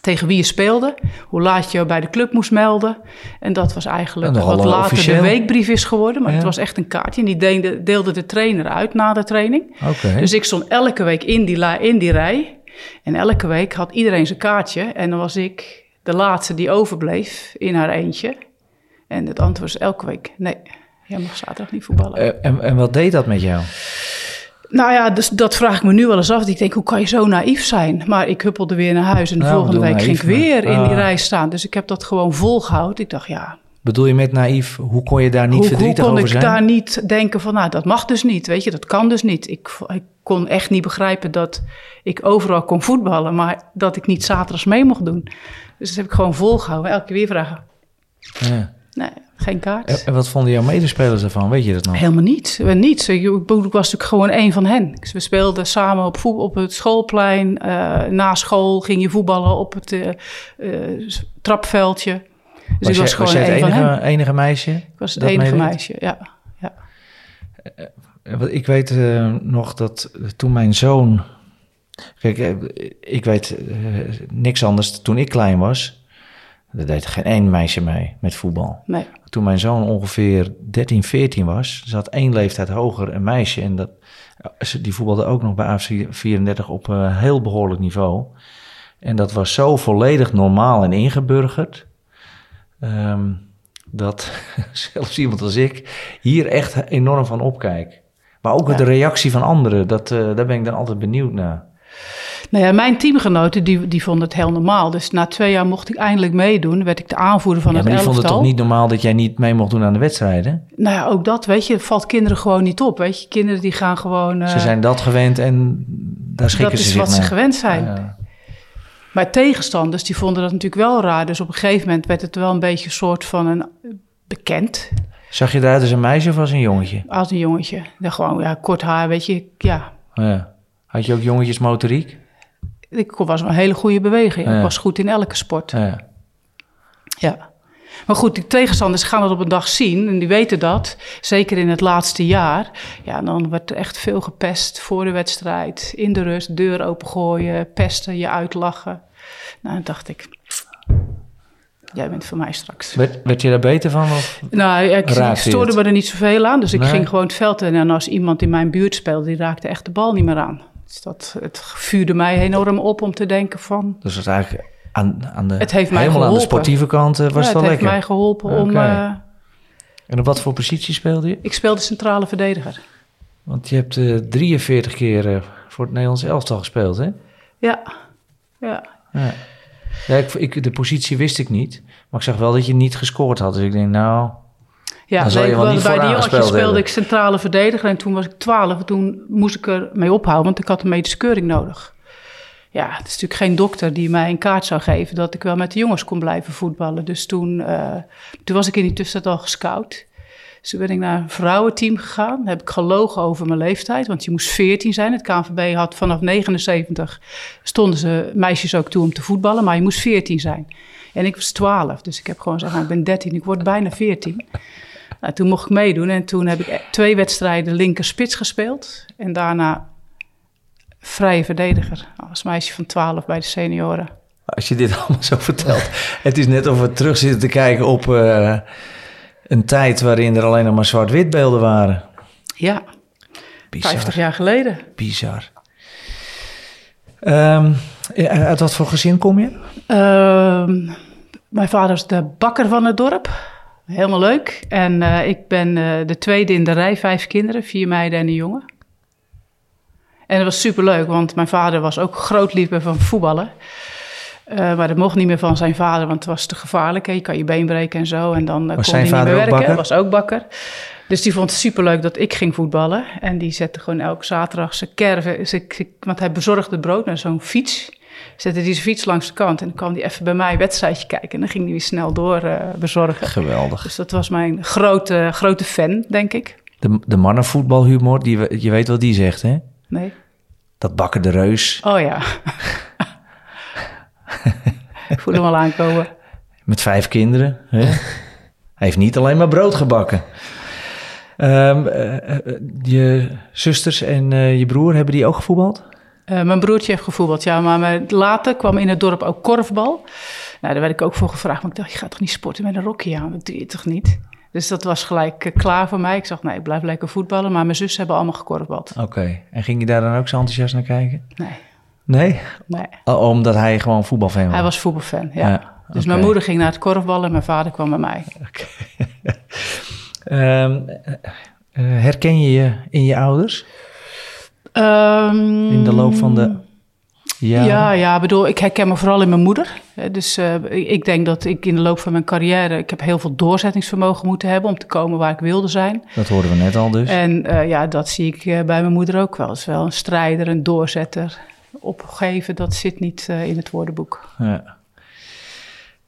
tegen wie je speelde, hoe laat je bij de club moest melden. En dat was eigenlijk wat later officieel. de weekbrief is geworden. Maar Ja. het was echt een kaartje en die deelde, deelde de trainer uit na de training. Dus ik stond elke week in die, la- in die rij. En elke week had iedereen zijn kaartje. En dan was ik de laatste die overbleef in haar eentje. En het antwoord was elke week: nee, jij mag zaterdag niet voetballen. Eh, en, en wat deed dat met jou? Nou ja, dus dat vraag ik me nu wel eens af. Ik denk, hoe kan je zo naïef zijn? Maar ik huppelde weer naar huis en de Nou, volgende week ging ik weer maar- in die Ah. rij staan. Dus ik heb dat gewoon volgehouden. Ik dacht, ja, Bedoel je met naïef, hoe kon je daar niet hoe, hoe verdrietig kon over ik zijn? daar niet denken van, nou, dat mag dus niet, weet je, dat kan dus niet. Ik, ik kon echt niet begrijpen dat ik overal kon voetballen, maar dat ik niet zaterdags mee mocht doen. Dus dat heb ik gewoon volgehouden. Elke keer weer vragen, Ja. Nee, geen kaart. En, wat vonden jouw medespelers ervan? Weet je dat nog? Helemaal niet. Niets. Ik ik was natuurlijk gewoon één van hen. Dus we speelden samen op, voet- op het schoolplein. Eh, na school ging je voetballen op het eh, eh, trapveldje. Dus ik was gewoon jij één het van hen. enige, enige meisje? Ik was het enige meisje, ja. ja. Ik weet nog dat toen mijn zoon... Kijk, ik weet niks anders. Toen ik klein was, er deed geen één meisje mee met voetbal. Nee. Toen mijn zoon ongeveer 13, 14 was, zat één leeftijd hoger een meisje. En dat, ze- die voetbalde ook nog bij AFC 34 op een heel behoorlijk niveau. En dat was zo volledig normaal en ingeburgerd. ehm, dat zelfs iemand als ik hier echt enorm van opkijk. Maar ook Ja. de reactie van anderen, dat, eh, daar ben ik dan altijd benieuwd naar. Nou ja, mijn teamgenoten die, die vonden het heel normaal. Dus na twee jaar mocht ik eindelijk meedoen. Werd ik de aanvoerder van Ja, het maar die elftal. vonden het toch niet normaal dat jij niet mee mocht doen aan de wedstrijden? Nou ja, ook dat, weet je, valt kinderen gewoon niet op. Weet je, kinderen die gaan gewoon... eh, Ze zijn dat gewend en daar schikken dat ze is zich wat ze gewend zijn. Ja. Maar tegenstanders, die vonden dat natuurlijk wel raar. Dus op een gegeven moment werd het wel een beetje een soort van een bekend Zag je eruit als een meisje of als een jongetje? als een jongetje. Dan gewoon, ja, kort haar, weet je. Ja, Ja. Had je ook jongetjesmotoriek? ik was een hele goede beweging. Ja. Ik was goed in elke sport. Ja. Ja. Maar goed, die tegenstanders gaan dat op een dag zien en die weten dat. Zeker in het laatste jaar. Ja, dan werd er echt veel gepest voor de wedstrijd. In de rust, deur opengooien, pesten, je uitlachen. Nou, dan dacht ik, jij bent voor mij straks. Werd, werd je daar beter van? Of? Nou, ik, ik stoorde het? me er niet zoveel aan. Dus ik Nee. ging gewoon het veld in. En als iemand in mijn buurt speelde, die raakte echt de bal niet meer aan. Dus dat, het vuurde mij enorm op om te denken van... Dus is eigenlijk aan, aan de, Het heeft mij helemaal aan de geholpen. sportieve kant eh, was ja, het het heeft mij geholpen om... Eh, En op wat voor positie speelde je? ik speelde centrale verdediger. Want je hebt eh 43 keer eh, voor het Nederlands elftal gespeeld, hè? Ja, ja. Ja. Ja, ik, ik, de positie wist ik niet. Maar ik zag wel dat je niet gescoord had. Dus ik denk, nou... Ja, Dan zal je nee, wel wel- niet bij die gespeeld speelde hebben. ik centrale verdediger en toen was ik 12. Toen moest ik er mee ophouden, want ik had een medische keuring nodig. Ja, het is natuurlijk geen dokter die mij een kaart zou geven dat ik wel met de jongens kon blijven voetballen. Dus toen, eh, toen was ik in die tussentijd al gescout. Dus toen ben ik naar een vrouwenteam gegaan. Heb ik gelogen over mijn leeftijd, want je moest 14 zijn. Het KNVB had vanaf 79 stonden ze meisjes ook toe om te voetballen, maar je moest 14 zijn. En ik was 12, dus ik heb gewoon gezegd, nou, ik ben 13, ik word bijna 14. Nou, toen mocht ik meedoen en toen heb ik twee wedstrijden linker spits gespeeld. En daarna vrije verdediger als meisje van 12 bij de senioren. Als je dit allemaal zo vertelt. het is net of we terug zitten te kijken op eh, een tijd waarin er alleen nog maar zwart-wit beelden waren. Ja, Bizar. 50 jaar geleden. Bizar. Eh, uit wat voor gezin kom je? Ehm, mijn vader is de bakker van het dorp. Helemaal leuk. En eh, ik ben eh, de tweede in de rij, vijf kinderen, vier meiden en een jongen. En dat was superleuk, want mijn vader was ook groot liefhebber van voetballen. Eh, maar dat mocht niet meer van zijn vader, want het was te gevaarlijk. Hè? Je kan je been breken en zo. En dan Was kon hij niet meer werken. bakker? Was ook bakker. Dus die vond het superleuk dat ik ging voetballen. En die zette gewoon elke zaterdag zijn kerven. Want hij bezorgde brood naar zo'n fiets. Zette hij zijn fiets langs de kant. En dan kwam hij even bij mij een wedstrijdje kijken. En dan ging hij weer snel door eh, bezorgen. Geweldig. Dus dat was mijn grote, grote fan, denk ik. De, de mannenvoetbalhumor, die, je weet wat die zegt, hè? Nee? Dat bakken de reus Oh ja. ik voel hem al aankomen. met vijf kinderen. Hè? Hij heeft niet alleen maar brood gebakken. Ehm, eh, eh, je zusters en je broer, hebben die ook gevoetbald? Eh, mijn broertje heeft gevoetbald, ja. Maar later kwam in het dorp ook korfbal. Nou, daar werd ik ook voor gevraagd. Maar ik dacht, je gaat toch niet sporten met een rokje aan? Dat doe je toch niet? Dus dat was gelijk eh, klaar voor mij. Ik zag, nee, ik blijf lekker voetballen. Maar mijn zus hebben allemaal gekorfbald. Oké. En ging je daar dan ook zo enthousiast naar kijken? Nee, Nee? nee. Oh, omdat hij gewoon voetbalfan was? Hij was voetbalfan, ja. Ja, dus oké. mijn moeder ging naar het korfballen en mijn vader kwam bij mij. Ehm, eh, eh, herken je je in je ouders? Ehm, In de loop van de Ja. Ja, bedoel, ik herken me vooral in mijn moeder. Dus eh, ik denk dat ik in de loop van mijn carrière... ik heb heel veel doorzettingsvermogen moeten hebben... om te komen waar ik wilde zijn. Dat hoorden we net al dus. En eh, ja, dat zie ik eh, bij mijn moeder ook wel. Is wel een strijder, een doorzetter. Opgeven, dat zit niet in het woordenboek. Ja.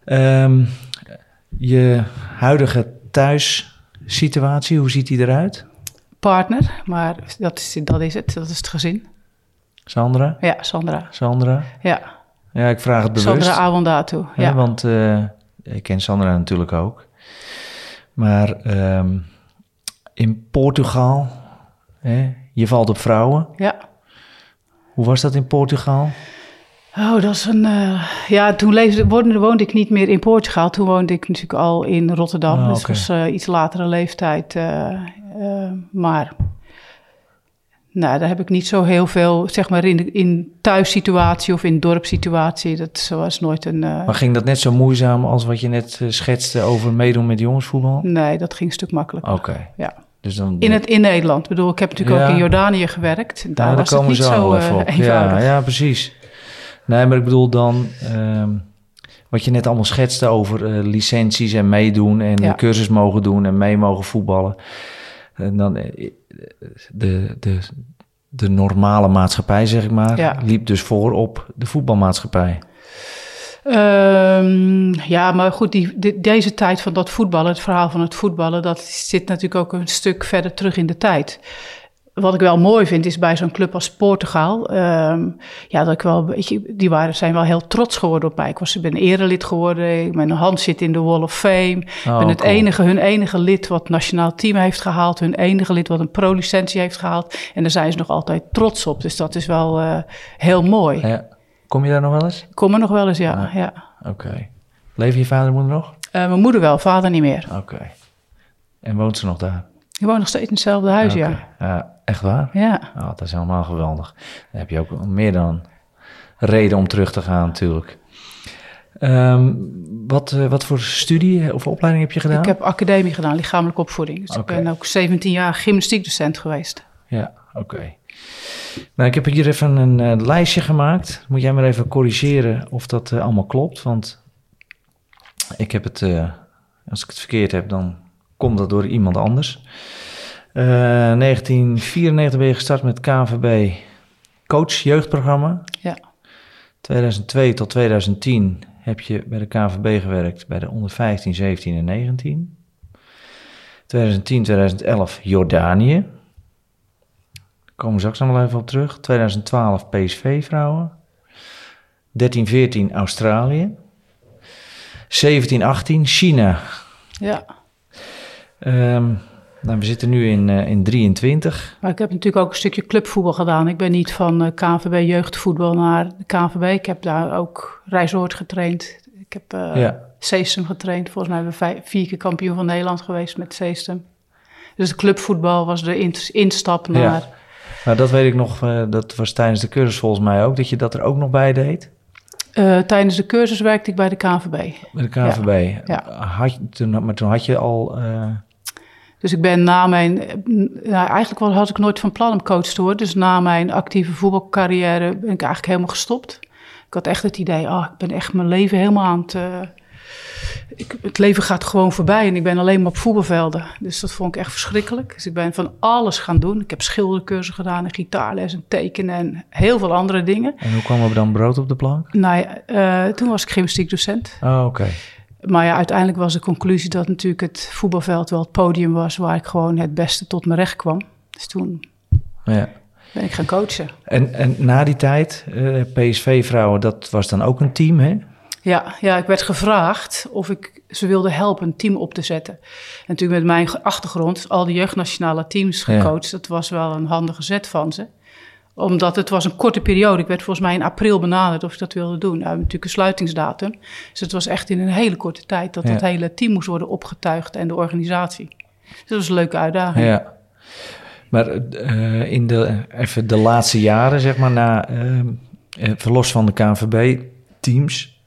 Ehm, je huidige thuissituatie, hoe ziet die eruit? Partner, maar dat is, dat is het. Dat is het gezin. Sandra? Ja, Sandra. Sandra? Ja, Ja, ik vraag het bewust. Sandra Awandatu. hè, Ja. Want eh, ik ken Sandra natuurlijk ook. Maar ehm, in Portugal, hè, je valt op vrouwen. ja. Hoe was dat in Portugal? Oh, dat is een. eh, ja, toen leefde, woonde, woonde ik niet meer in Portugal. Toen woonde ik natuurlijk al in Rotterdam. Ah, dus was eh, iets latere leeftijd. Eh, maar. Nou, daar heb ik niet zo heel veel, zeg maar, in, in thuissituatie of in dorpssituatie. Dat was nooit een. eh, Maar ging dat net zo moeizaam als wat je net eh, schetste over meedoen met jongensvoetbal? nee, dat ging een stuk makkelijker. Oké. Ja. Dus dan, In, het, in Nederland. Ik bedoel, ik heb natuurlijk Ja. ook in Jordanië gewerkt. Daar Ja, was het niet zo even op. Ja, ja, precies. Nee, maar ik bedoel dan... ehm, wat je net allemaal schetste over licenties en meedoen... en Ja. cursus mogen doen en mee mogen voetballen. En dan eh, de, de, de normale maatschappij, zeg ik maar... Ja. liep dus voor op de voetbalmaatschappij. Ehm, ja, maar goed, die, de- deze tijd van dat voetballen, het verhaal van het voetballen, dat zit natuurlijk ook een stuk verder terug in de tijd. Wat ik wel mooi vind, is bij zo'n club als Portugal. ehm, ja, dat ik wel, die waren, zijn wel heel trots geworden op mij. Ik was, ik ben erelid geworden. Mijn hand zit in de Wall of Fame. Ik Oh, ben het cool. enige, hun enige lid wat het nationaal team heeft gehaald. Hun enige lid wat een pro-licentie heeft gehaald. En daar zijn ze nog altijd trots op. Dus dat is wel eh, heel mooi. Ja. Kom je daar nog wel eens? Ik kom er nog wel eens, ja. Ah. ja. Oké. Leven je vader en moeder nog? Eh, mijn moeder wel, vader niet meer. Oké. En woont ze nog daar? Die woont nog steeds in hetzelfde huis, ja. Ja, echt waar? Ja. Oh, dat is helemaal geweldig. Dan heb je ook meer dan reden om terug te gaan, natuurlijk. Ehm, wat, eh, wat voor studie of opleiding heb je gedaan? Ik heb academie gedaan, lichamelijke opvoeding. Dus ik ben ook 17 jaar gymnastiekdocent geweest. Ja, oké. Nou, ik heb hier even een eh, lijstje gemaakt. Moet jij maar even corrigeren of dat eh, allemaal klopt. Want ik heb het, eh, als ik het verkeerd heb, dan komt dat door iemand anders. Eh 1994 ben je gestart met KNVB Coach Jeugdprogramma. Ja. 2002 tot 2010 heb je bij de KNVB gewerkt bij de onder 15, 17 en 19. 2010, 2011 Jordanië. Daar komen we straks nog wel even op terug. 2012 PSV vrouwen. 13, 14 Australië. 17, 18 China. Ja. Ehm, nou, we zitten nu in, eh, in 23. Maar ik heb natuurlijk ook een stukje clubvoetbal gedaan. Ik ben niet van eh, KNVB jeugdvoetbal naar de KNVB. Ik heb daar ook Rijsoord getraind. Ik heb Ja. Seestem getraind. Volgens mij hebben we vijf- vier keer kampioen van Nederland geweest met Seestem. Dus de clubvoetbal was de in- instap naar... Ja. Nou, dat weet ik nog. dat was tijdens de cursus volgens mij ook. Dat je dat er ook nog bij deed. Tijdens de cursus werkte ik bij de KNVB. Bij de KNVB. Ja. Had je, toen, maar toen had je al... Dus ik ben na mijn... Nou, eigenlijk had ik nooit van plan om coach te worden. Dus na mijn actieve voetbalcarrière ben ik eigenlijk helemaal gestopt. Ik had echt het idee, oh, ik ben echt mijn leven helemaal aan het... eh, ik, het leven gaat gewoon voorbij en ik ben alleen maar op voetbalvelden. Dus dat vond ik echt verschrikkelijk. Dus ik ben van alles gaan doen. Ik heb schildercursus gedaan en gitaarles en tekenen en heel veel andere dingen. en hoe kwam er dan brood op de plank? Nou ja, eh, toen was ik gymnastiekdocent. Oh, oké. Maar ja, uiteindelijk was de conclusie dat natuurlijk het voetbalveld wel het podium was waar ik gewoon het beste tot mijn recht kwam. Dus toen Ja. ben ik gaan coachen. En, en na die tijd, eh, PSV-vrouwen, dat was dan ook een team, hè? Ja, ja, ik werd gevraagd of ik ze wilde helpen een team op te zetten. En natuurlijk met mijn achtergrond, al die jeugdnationale teams Ja. gecoacht. Dat was wel een handige zet van ze. Omdat het was een korte periode. Ik werd volgens mij in april benaderd of ik dat wilde doen. Nou, natuurlijk een sluitingsdatum. Dus het was echt in een hele korte tijd dat Ja. dat hele team moest worden opgetuigd en de organisatie. Dus dat was een leuke uitdaging. Ja. Maar eh, in de, even de laatste jaren, zeg maar, na eh, verlos van de KNVB-teams,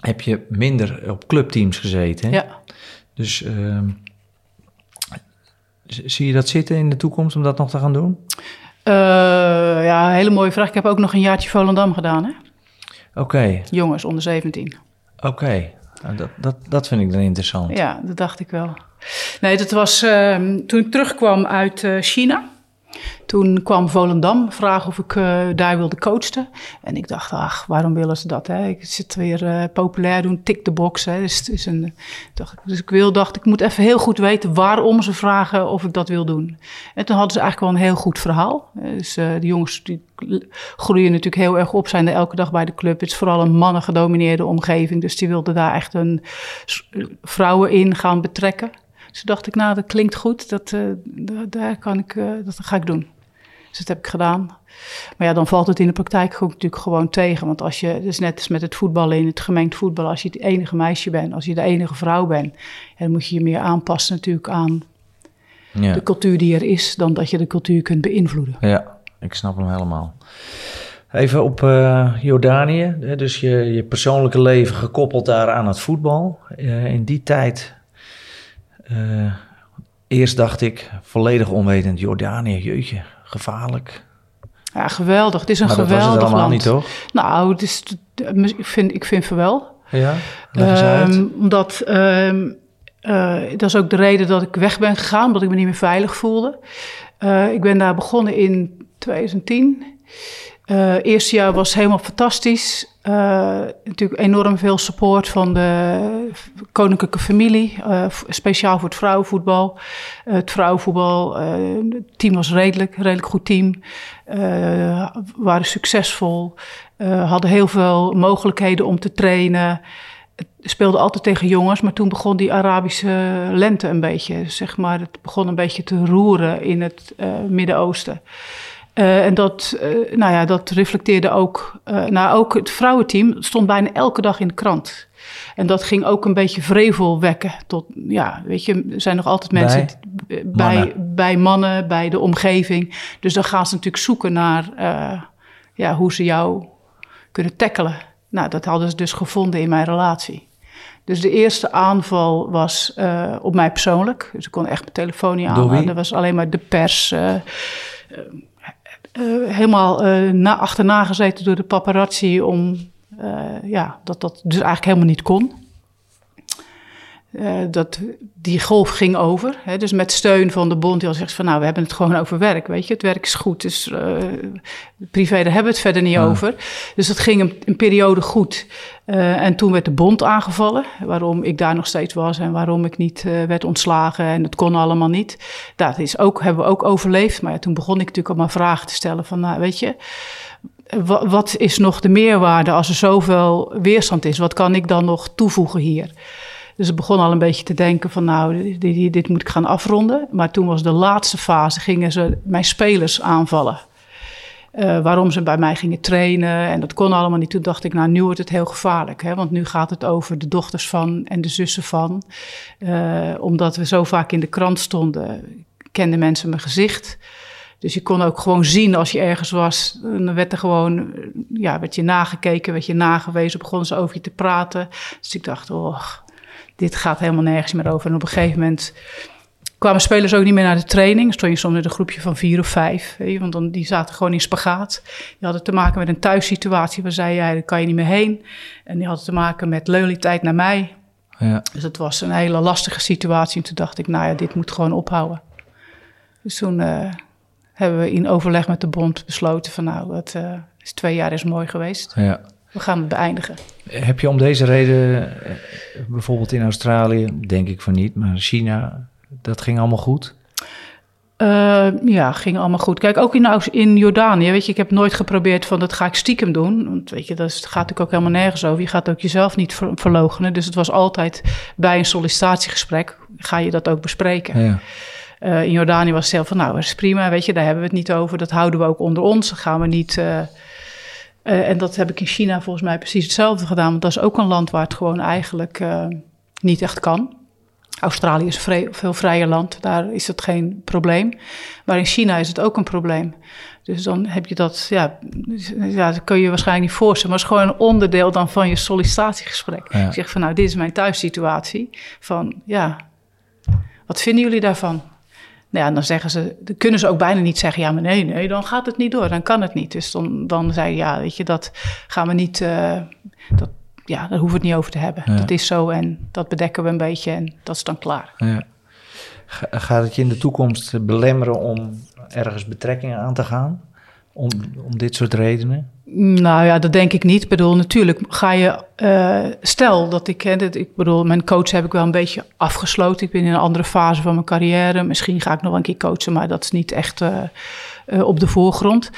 heb je minder op clubteams gezeten. Hè? Ja. Dus ehm, zie je dat zitten in de toekomst om dat nog te gaan doen? Eh, ja, een hele mooie vraag. Ik heb ook nog een jaartje Volendam gedaan, hè? Oké, Jongens, onder 17. oké. Nou, dat, dat, dat vind ik dan interessant. Ja, dat dacht ik wel. Nee, dat was ehm, toen ik terugkwam uit eh, China. Toen kwam Volendam vragen of ik eh, daar wilde coachen. En ik dacht, ach, waarom willen ze dat? Hè? Ik zit weer eh, populair doen, tik de box. Hè? Dus, een, dacht, dus ik wil, dacht, ik moet even heel goed weten waarom ze vragen of ik dat wil doen. En toen hadden ze eigenlijk wel een heel goed verhaal. Dus eh, de jongens die groeien natuurlijk heel erg op, zijn er elke dag bij de club. Het is vooral een mannengedomineerde omgeving. Dus die wilden daar echt een vrouwen in gaan betrekken. Dus dacht ik, nou, dat klinkt goed. Dat, eh, da- daar kan ik, eh, dat ga ik doen. Dus dat heb ik gedaan. Maar ja, dan valt het in de praktijk ook natuurlijk gewoon tegen. Want als je, is net als met het voetballen in het gemengd voetbal. Als je het enige meisje bent, als je de enige vrouw bent. Dan moet je je meer aanpassen natuurlijk aan Ja. de cultuur die er is. Dan dat je de cultuur kunt beïnvloeden. Ja, ik snap hem helemaal. Even op eh, Jordanië, dus je, je persoonlijke leven gekoppeld daar aan het voetbal. In die tijd, eh, eerst dacht ik volledig onwetend, Jordanië, jeetje, gevaarlijk. Ja, geweldig. Het is een maar dat was geweldig het allemaal land. niet, toch? Nou, het is, ik, vind, ik vind van wel. Ja. Ehm, omdat, ehm, eh, dat is ook de reden dat ik weg ben gegaan, omdat ik me niet meer veilig voelde. Eh, ik ben daar begonnen in 2010. Eh eerste jaar was helemaal fantastisch. Eh, natuurlijk enorm veel support van de koninklijke familie. eh, speciaal voor het vrouwenvoetbal. Het vrouwenvoetbal, het team was redelijk, redelijk goed team. Waren succesvol. hadden heel veel mogelijkheden om te trainen. Speelde altijd tegen jongens, maar toen begon die Arabische lente een beetje, zeg maar, het begon een beetje te roeren in het Midden-Oosten. Eh, en dat, eh, nou ja, dat reflecteerde ook, eh, nou ook het vrouwenteam stond bijna elke dag in de krant. En dat ging ook een beetje vrevel wekken. Tot, ja, weet je, er zijn nog altijd mensen Bij die- bij, mannen. bij mannen, bij de omgeving. Dus dan gaan ze natuurlijk zoeken naar ja, hoe ze jou kunnen tackelen. Nou, dat hadden ze dus gevonden in mijn relatie. Dus de eerste aanval was op mij persoonlijk. Dus ik kon echt mijn telefoon niet aan. Dat was alleen maar de pers. Eh, helemaal eh, na, achterna gezeten door de paparazzi om... eh, ja, dat dat dus eigenlijk helemaal niet kon. Eh, dat, die golf ging over. Hè, dus met steun van de bond, die al zegt van nou, we hebben het gewoon over werk. Weet je, het werk is goed. Dus eh, privé, daar hebben we het verder niet over. Dus dat ging een, een periode goed. Eh, en toen werd de bond aangevallen, waarom ik daar nog steeds was en waarom ik niet werd ontslagen. En dat kon allemaal niet. Dat is ook, hebben we ook overleefd. Maar ja, toen begon ik natuurlijk allemaal vragen te stellen van, nou, weet je, wa- wat is nog de meerwaarde als er zoveel weerstand is? Wat kan ik dan nog toevoegen hier? Dus ik begon al een beetje te denken van nou, dit, dit, moet ik gaan afronden. Maar toen was de laatste fase, gingen ze mijn spelers aanvallen. Eh, waarom ze bij mij gingen trainen en dat kon allemaal niet. Toen dacht ik, nou nu wordt het heel gevaarlijk. Hè? Want nu gaat het over de dochters van en de zussen van. Eh, omdat we zo vaak in de krant stonden, kenden mensen mijn gezicht. Dus je kon ook gewoon zien als je ergens was. Dan werd er gewoon, ja, werd je nagekeken, werd je nagewezen, begonnen ze over je te praten. Dus ik dacht, oh, dit gaat helemaal nergens meer over. En op een gegeven moment kwamen spelers ook niet meer naar de training. Stond je soms met een groepje van vier of vijf. Je, want dan, die zaten gewoon in spagaat. Die hadden te maken met een thuissituatie. Waar zei jij, daar kan je niet meer heen. En die hadden te maken met loyaliteit naar mij. Ja. Dus het was een hele lastige situatie. En toen dacht ik, nou ja, dit moet gewoon ophouden. Dus toen eh, hebben we in overleg met de bond besloten van nou, het eh, is twee jaar is mooi geweest. Ja. We gaan het beëindigen. Heb je om deze reden, eh, bijvoorbeeld in Australië, denk ik van niet, maar China, dat ging allemaal goed? Eh, ja, ging allemaal goed. Kijk, ook in, in Jordanië, weet je, ik heb nooit geprobeerd van dat ga ik stiekem doen. Want weet je, dat gaat natuurlijk ook helemaal nergens over. Je gaat ook jezelf niet ver, verloochenen. Dus het was altijd bij een sollicitatiegesprek, ga je dat ook bespreken. Ja. Eh, in Jordanië was het zelf van, nou, dat is prima, weet je, daar hebben we het niet over. Dat houden we ook onder ons. Dat gaan we niet... eh, en dat heb ik in China volgens mij precies hetzelfde gedaan. Want dat is ook een land waar het gewoon eigenlijk eh, niet echt kan. Australië is een vrij- veel vrijer land, daar is het geen probleem. Maar in China is het ook een probleem. Dus dan heb je dat, ja, dus, ja dat kun je je waarschijnlijk niet voorstellen. Maar het is gewoon een onderdeel dan van je sollicitatiegesprek. Ja. Ik zeg van, nou, dit is mijn thuissituatie. Van, ja, wat vinden jullie daarvan? Nou ja, dan zeggen ze, dan kunnen ze ook bijna niet zeggen, ja, maar nee, nee, dan gaat het niet door, dan kan het niet. Dus dan, dan zei je, ja, weet je, dat gaan we niet, eh, dat, ja, daar hoeven we het niet over te hebben. Ja. Dat is zo en dat bedekken we een beetje en dat is dan klaar. Ja. Ga- Gaat het je in de toekomst belemmeren om ergens betrekkingen aan te gaan? Om, om dit soort redenen? Nou ja, dat denk ik niet. Ik bedoel, natuurlijk ga je... eh, stel dat ik... Hè, ik bedoel, mijn coach heb ik wel een beetje afgesloten. Ik ben in een andere fase van mijn carrière. Misschien ga ik nog wel een keer coachen, maar dat is niet echt eh, eh, op de voorgrond.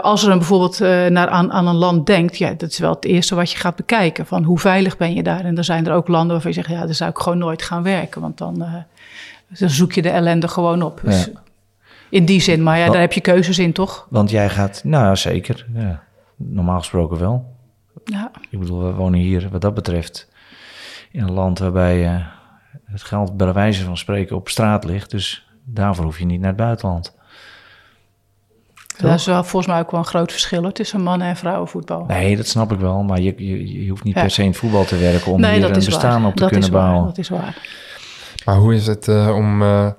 Als er dan bijvoorbeeld naar aan, aan een land denkt, ja, dat is wel het eerste wat je gaat bekijken. Van hoe veilig ben je daar? En dan zijn er ook landen waarvan je zegt, ja, daar zou ik gewoon nooit gaan werken. Want dan, dan zoek je de ellende gewoon op. Dus Ja. In die zin, maar ja, daar heb je keuzes in, toch? Want jij gaat, nou ja, zeker. Ja. Normaal gesproken wel. Ja. Ik bedoel, we wonen hier wat dat betreft in een land waarbij eh, het geld bij wijze van spreken op straat ligt. Dus daarvoor hoef je niet naar het buitenland. Dat is wel volgens mij ook wel een groot verschil hoor, tussen mannen- en vrouwenvoetbal. Nee, dat snap ik wel. Maar je, je, je hoeft niet Ja. per se in het voetbal te werken om nee, hier een bestaan waar. op te dat kunnen is waar, bouwen. Dat is waar. Maar hoe is het eh, om eh,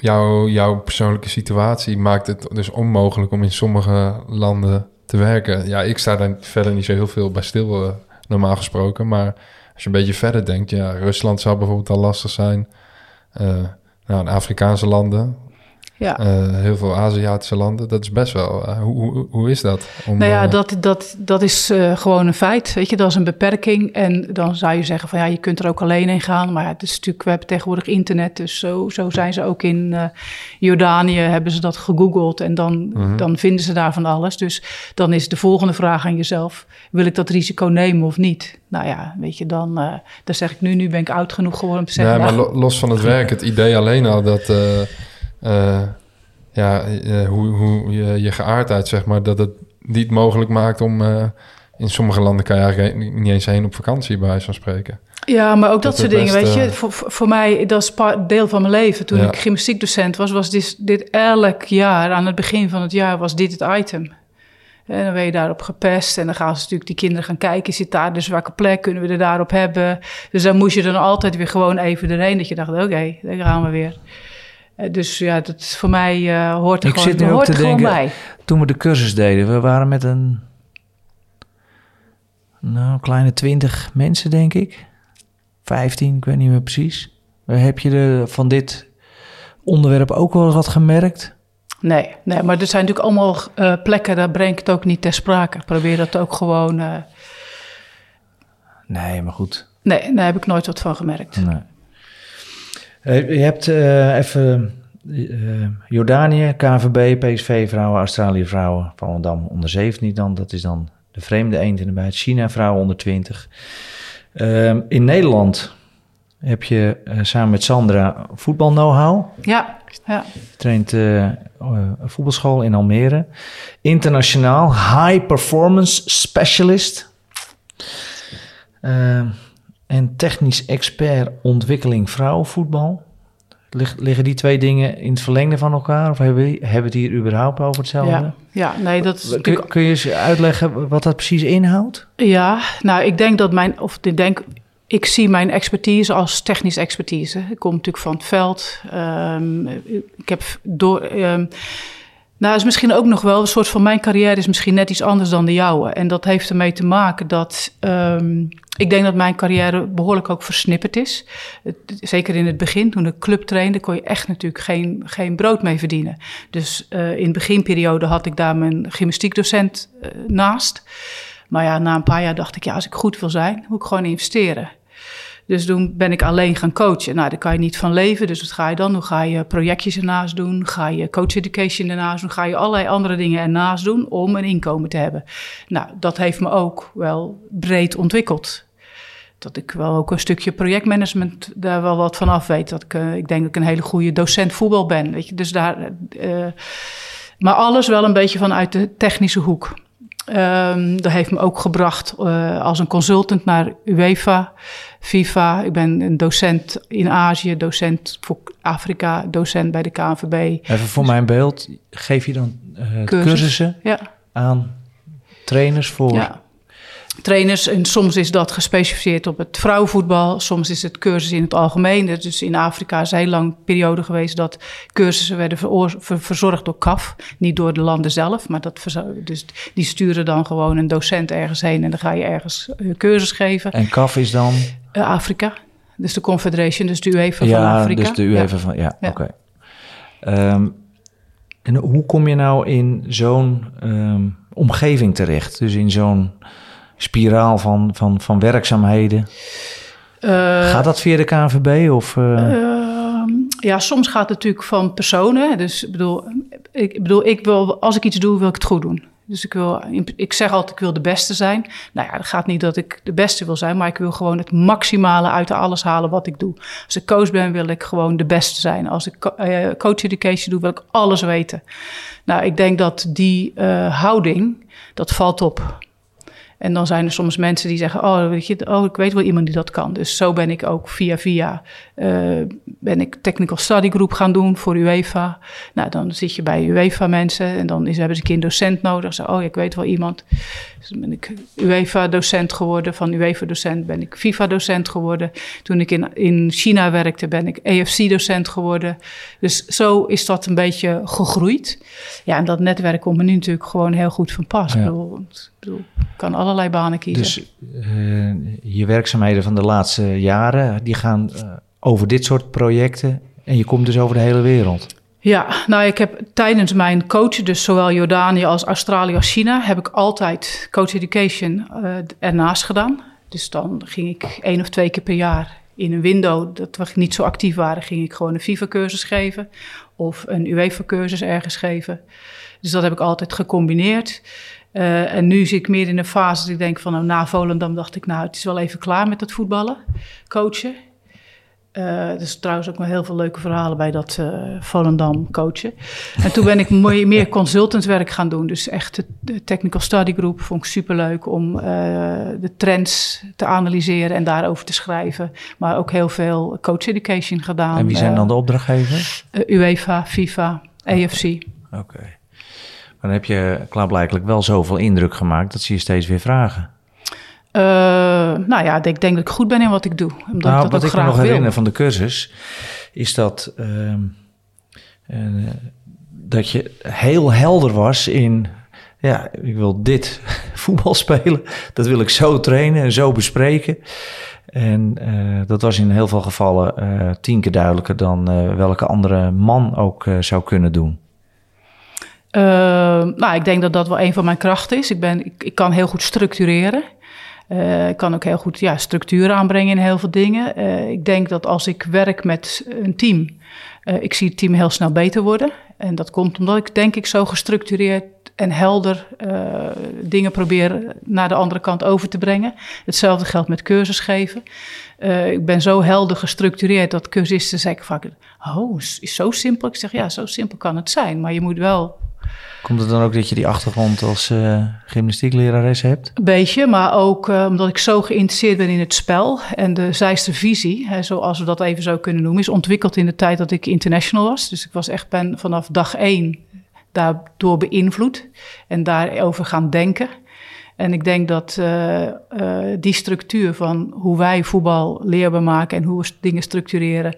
jouw, jouw persoonlijke situatie maakt het dus onmogelijk om in sommige landen te werken? Ja, ik sta daar verder niet zo heel veel bij stil, eh, normaal gesproken. Maar als je een beetje verder denkt, ja, Rusland zou bijvoorbeeld al lastig zijn. Eh, nou, Afrikaanse landen, Ja. eh, heel veel Aziatische landen. Dat is best wel. eh, hoe, hoe, hoe is dat? Om, nou ja, eh, dat, dat, dat is gewoon een feit. Weet je, dat is een beperking. En dan zou je zeggen van ja, je kunt er ook alleen heen gaan. Maar ja, het is natuurlijk, we hebben tegenwoordig internet. Dus zo, zo zijn ze ook in Jordanië, hebben ze dat gegoogeld. En dan, Mhm. dan vinden ze daar van alles. Dus dan is de volgende vraag aan jezelf: wil ik dat risico nemen of niet? Nou ja, weet je, dan, dan zeg ik nu, nu ben ik oud genoeg geworden om te zeggen. Ja, maar nou, lo- los van het werk, het idee alleen al dat... eh, ja, eh, hoe, hoe je, je geaardheid, zeg maar, dat het niet mogelijk maakt om... eh, in sommige landen kan je eigenlijk niet- eens heen op vakantie, bij wijze van spreken. Ja, maar ook dat, Dat soort dingen, weet je. Voor, voor mij, dat is deel van mijn leven. Toen Ja. ik gymnastiekdocent was, was dit, dit elk jaar, aan het begin van het jaar, was dit het item. En dan ben je daarop gepest en dan gaan ze natuurlijk die kinderen gaan kijken. Zit daar de zwakke plek? Kunnen we er daarop hebben? Dus dan moest je dan altijd weer gewoon even erheen. Dat je dacht, oké, daar gaan we weer. Eh, Dus ja, dat is voor mij eh, hoort er Ik gewoon, zit nu ook hoort te er gewoon denken- bij. Toen we de cursus deden, we waren met een nou, kleine twintig mensen, denk ik. 15, ik weet niet meer precies. Eh, Heb je de, van dit onderwerp ook wel wat gemerkt? Nee, nee, maar er zijn natuurlijk allemaal plekken, daar breng ik het ook niet ter sprake. Ik probeer dat ook gewoon... Nee, maar goed. nee, daar heb ik nooit wat van gemerkt. Nee. Eh, Je hebt eh, even eh, Jordanië, KVB, PSV vrouwen, Australië vrouwen, Volendam onder 17 dan. Dat is dan de vreemde eend in de bijt. China vrouwen onder 20. Ehm, in Nederland heb je samen met Sandra voetbal know-how. Ja, ja. Traint een voetbalschool in Almere. Internationaal high performance specialist. Ehm, en technisch expert ontwikkeling vrouwenvoetbal. Lig- liggen die twee dingen in het verlengde van elkaar? Of hebben we, hebben het hier überhaupt over hetzelfde? Ja, ja, nee, dat is Kun, kun je eens uitleggen wat dat precies inhoudt? Ja, nou, ik denk dat mijn... Of ik denk... Ik zie mijn expertise als technisch expertise. Ik kom natuurlijk van het veld. Ehm, ik heb door... ehm, nou, is misschien ook nog wel een soort van mijn carrière is misschien net iets anders dan de jouwe. En dat heeft ermee te maken dat ehm, ik denk dat mijn carrière behoorlijk ook versnipperd is. Zeker in het begin, toen ik club trainde, kon je echt natuurlijk geen, geen brood mee verdienen. Dus eh, in de beginperiode had ik daar mijn gymnastiekdocent eh, naast. Maar ja, na een paar jaar dacht ik, ja, als ik goed wil zijn, moet ik gewoon investeren. Dus toen ben ik alleen gaan coachen. Nou, daar kan je niet van leven. Dus wat ga je dan doen? Ga je projectjes ernaast doen? Ga je coach education ernaast doen? Ga je allerlei andere dingen ernaast doen om een inkomen te hebben? Nou, dat heeft me ook wel breed ontwikkeld. Dat ik wel ook een stukje projectmanagement daar wel wat van af weet. Dat ik, eh, ik denk dat ik een hele goede docent voetbal ben. Weet je? Dus daar, eh, maar alles wel een beetje vanuit de technische hoek. Ehm, dat heeft me ook gebracht eh, als een consultant naar UEFA, FIFA. Ik ben een docent in Azië, docent voor Afrika, docent bij de KNVB. Even voor mijn beeld, geef je dan eh, Cursus. cursussen Ja, aan trainers voor... ja. Trainers. En soms is dat gespecificeerd op het vrouwenvoetbal. Soms is het cursus in het algemeen. Dus in Afrika is een heel lang periode geweest dat cursussen werden ver- verzorgd door CAF. Niet door de landen zelf, maar dat dus die sturen dan gewoon een docent ergens heen en dan ga je ergens eh, cursus geven. En CAF is dan... Eh, Afrika, dus de Confederation, dus de UEFA van ja, Afrika. dus de UEFA van... Ja, Ja. oké. Ehm, en hoe kom je nou in zo'n ehm, omgeving terecht? Dus in zo'n spiraal van, van, van werkzaamheden. Eh, Gaat dat via de KNVB of... eh, Ehm, ja, soms gaat het natuurlijk van personen. Dus ik bedoel, ik bedoel, ik wil, als ik iets doe, wil ik het goed doen. Dus ik, wil, ik zeg altijd, ik wil de beste zijn. Nou ja, dat gaat niet dat ik de beste wil zijn, maar ik wil gewoon het maximale uit alles halen wat ik doe. Als ik coach ben, wil ik gewoon de beste zijn. Als ik eh, coach education doe, wil ik alles weten. Nou, ik denk dat die houding, dat valt op. En dan zijn er soms mensen die zeggen: Oh, weet je, oh, ik weet wel iemand die dat kan. Dus zo ben ik ook via via eh, ben ik technical study group gaan doen voor UEFA. Nou, dan zit je bij UEFA mensen en dan is, hebben ze een keer een docent nodig. Zo, oh, ik weet wel iemand. Dus dan ben ik UEFA docent geworden. Van UEFA docent ben ik FIFA docent geworden. Toen ik in, in China werkte, ben ik EFC docent geworden. Dus zo is dat een beetje gegroeid. Ja, en dat netwerk komt me nu natuurlijk gewoon heel goed van pas. Ja. Ik bedoel, ik kan allerlei banen kiezen. Dus eh, je werkzaamheden van de laatste jaren, die gaan eh, over dit soort projecten. En je komt dus over de hele wereld. Ja, nou, ik heb tijdens mijn coachen, dus zowel Jordanië als Australië als China, heb ik altijd coach education eh, ernaast gedaan. Dus dan ging ik één of twee keer per jaar in een window, dat we niet zo actief waren, ging ik gewoon een FIFA-cursus geven of een UEFA-cursus ergens geven. Dus dat heb ik altijd gecombineerd. Eh, en nu zit ik meer in een fase dat ik denk van, nou, na Volendam dacht ik, nou, het is wel even klaar met dat voetballen, coachen. Eh, er is trouwens ook nog heel veel leuke verhalen bij dat eh Volendam coachen. En toen ben ik meer, consultantswerk gaan doen. Dus echt de, de technical study group vond ik superleuk om eh, de trends te analyseren en daarover te schrijven. Maar ook heel veel coach education gedaan. en wie zijn dan de opdrachtgevers? UEFA, FIFA, AFC. Oké. Maar dan heb je klaarblijkelijk wel zoveel indruk gemaakt dat ze je steeds weer vragen. Eh, nou ja, ik denk dat ik goed ben in wat ik doe. Omdat nou, ik dat wat ik me nog wil. herinner van de cursus, is dat, ehm, eh, dat je heel helder was in, ja, ik wil dit voetbal spelen, dat wil ik zo trainen en zo bespreken. En eh, dat was in heel veel gevallen tien keer duidelijker dan welke andere man ook zou kunnen doen. Eh, nou, ik denk dat dat wel een van mijn krachten is. Ik, ben, ik, ik kan heel goed structureren. Eh, ik kan ook heel goed ja, structuur aanbrengen in heel veel dingen. Eh, ik denk dat als ik werk met een team, eh, ik zie het team heel snel beter worden. En dat komt omdat ik denk ik zo gestructureerd en helder eh, dingen probeer naar de andere kant over te brengen. Hetzelfde geldt met cursus geven. Eh, ik ben zo helder gestructureerd dat cursisten zeggen vaak... Oh, is zo simpel? Ik zeg, ja, zo simpel kan het zijn. Maar je moet wel Komt het dan ook dat je die achtergrond als eh gymnastieklerares hebt? Een beetje, maar ook eh, omdat ik zo geïnteresseerd ben in het spel. En de zijste visie, hè, zoals we dat even zo kunnen noemen, is ontwikkeld in de tijd dat ik international was. Dus ik was echt vanaf dag één daardoor beïnvloed en daarover gaan denken. En ik denk dat eh, die structuur van hoe wij voetbal leerbaar maken en hoe we dingen structureren,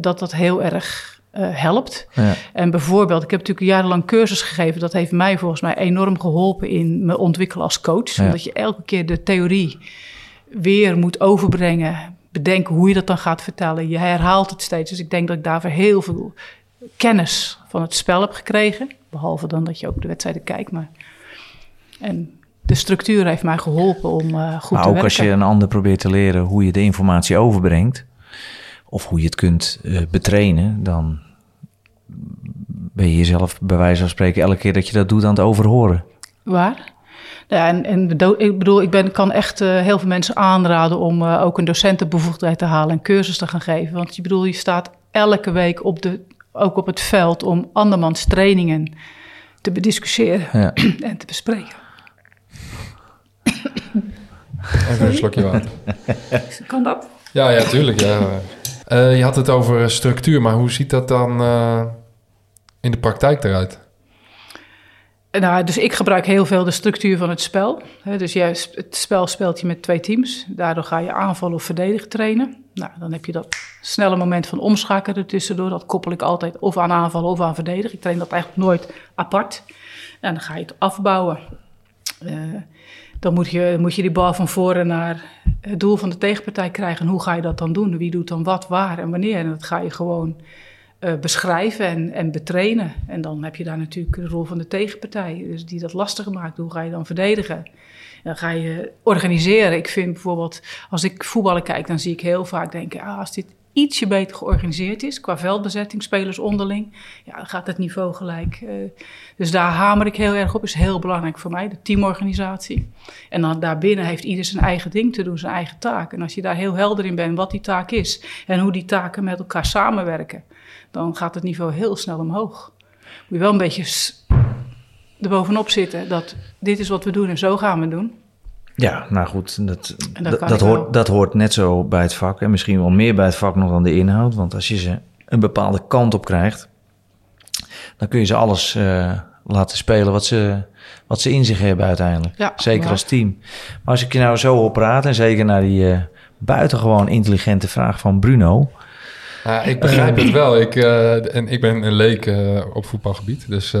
dat dat heel erg helpt. Ja. En bijvoorbeeld, ik heb natuurlijk jarenlang cursus gegeven. Dat heeft mij volgens mij enorm geholpen in me ontwikkelen als coach. Ja. Omdat je elke keer de theorie weer moet overbrengen. Bedenken hoe je dat dan gaat vertellen. Je herhaalt het steeds. Dus ik denk dat ik daarvoor heel veel kennis van het spel heb gekregen. Behalve dan dat je ook de wedstrijden kijkt. Maar... En de structuur heeft mij geholpen om eh, goed maar te ook werken. als je een ander probeert te leren hoe je de informatie overbrengt, of hoe je het kunt eh, betrainen, dan ben je jezelf bij wijze van spreken elke keer dat je dat doet aan het overhoren. Waar? Ja, en, ik bedoel, ik ben, kan echt eh, heel veel mensen aanraden om eh, ook een docentenbevoegdheid te halen en cursus te gaan geven. Want je bedoel, je staat elke week op de, ook op het veld om andermans trainingen te bediscussiëren Ja. en te bespreken. Even een slokje water. Kan dat? Ja, ja, tuurlijk. Ja. Eh, je had het over structuur, maar hoe ziet dat dan eh, in de praktijk eruit? nou, dus ik gebruik heel veel de structuur van het spel. Dus het spel speelt je met twee teams. Daardoor ga je aanvallen of verdedigen trainen. Nou, dan heb je dat snelle moment van omschakelen ertussendoor. Dat koppel ik altijd of aan aanvallen of aan verdedigen. Ik train dat eigenlijk nooit apart. En dan ga je het afbouwen. Uh, dan moet je, moet je die bal van voren naar het doel van de tegenpartij krijgen. En hoe ga je dat dan doen? Wie doet dan wat, waar en wanneer? En dat ga je gewoon uh, beschrijven en, en betrainen. En dan heb je daar natuurlijk de rol van de tegenpartij, dus die dat lastiger maakt. Hoe ga je dan verdedigen? dan ga je organiseren. Ik vind bijvoorbeeld, als ik voetballen kijk, dan zie ik heel vaak denken: ah, als dit ietsje beter georganiseerd is, qua veldbezetting, spelers onderling, ja, dan gaat het niveau gelijk. Uh, dus daar hamer ik heel erg op, is heel belangrijk voor mij, de teamorganisatie. En dan daarbinnen heeft ieder zijn eigen ding te doen, zijn eigen taak. En als je daar heel helder in bent wat die taak is en hoe die taken met elkaar samenwerken, dan gaat het niveau heel snel omhoog. Moet je wel een beetje erbovenop zitten dat dit is wat we doen en zo gaan we doen. Ja, nou goed, dat, dat, dat hoort, dat hoort net zo bij het vak. En misschien wel meer bij het vak nog dan de inhoud. Want als je ze een bepaalde kant op krijgt, dan kun je ze alles uh, laten spelen wat ze, wat ze in zich hebben uiteindelijk. Ja, zeker als team. Maar als ik je nou zo hoor praten, en zeker naar die uh, buitengewoon intelligente vraag van Bruno. Ja, ik begrijp het wel. Ik, uh, en ik ben een leek op voetbalgebied. Dus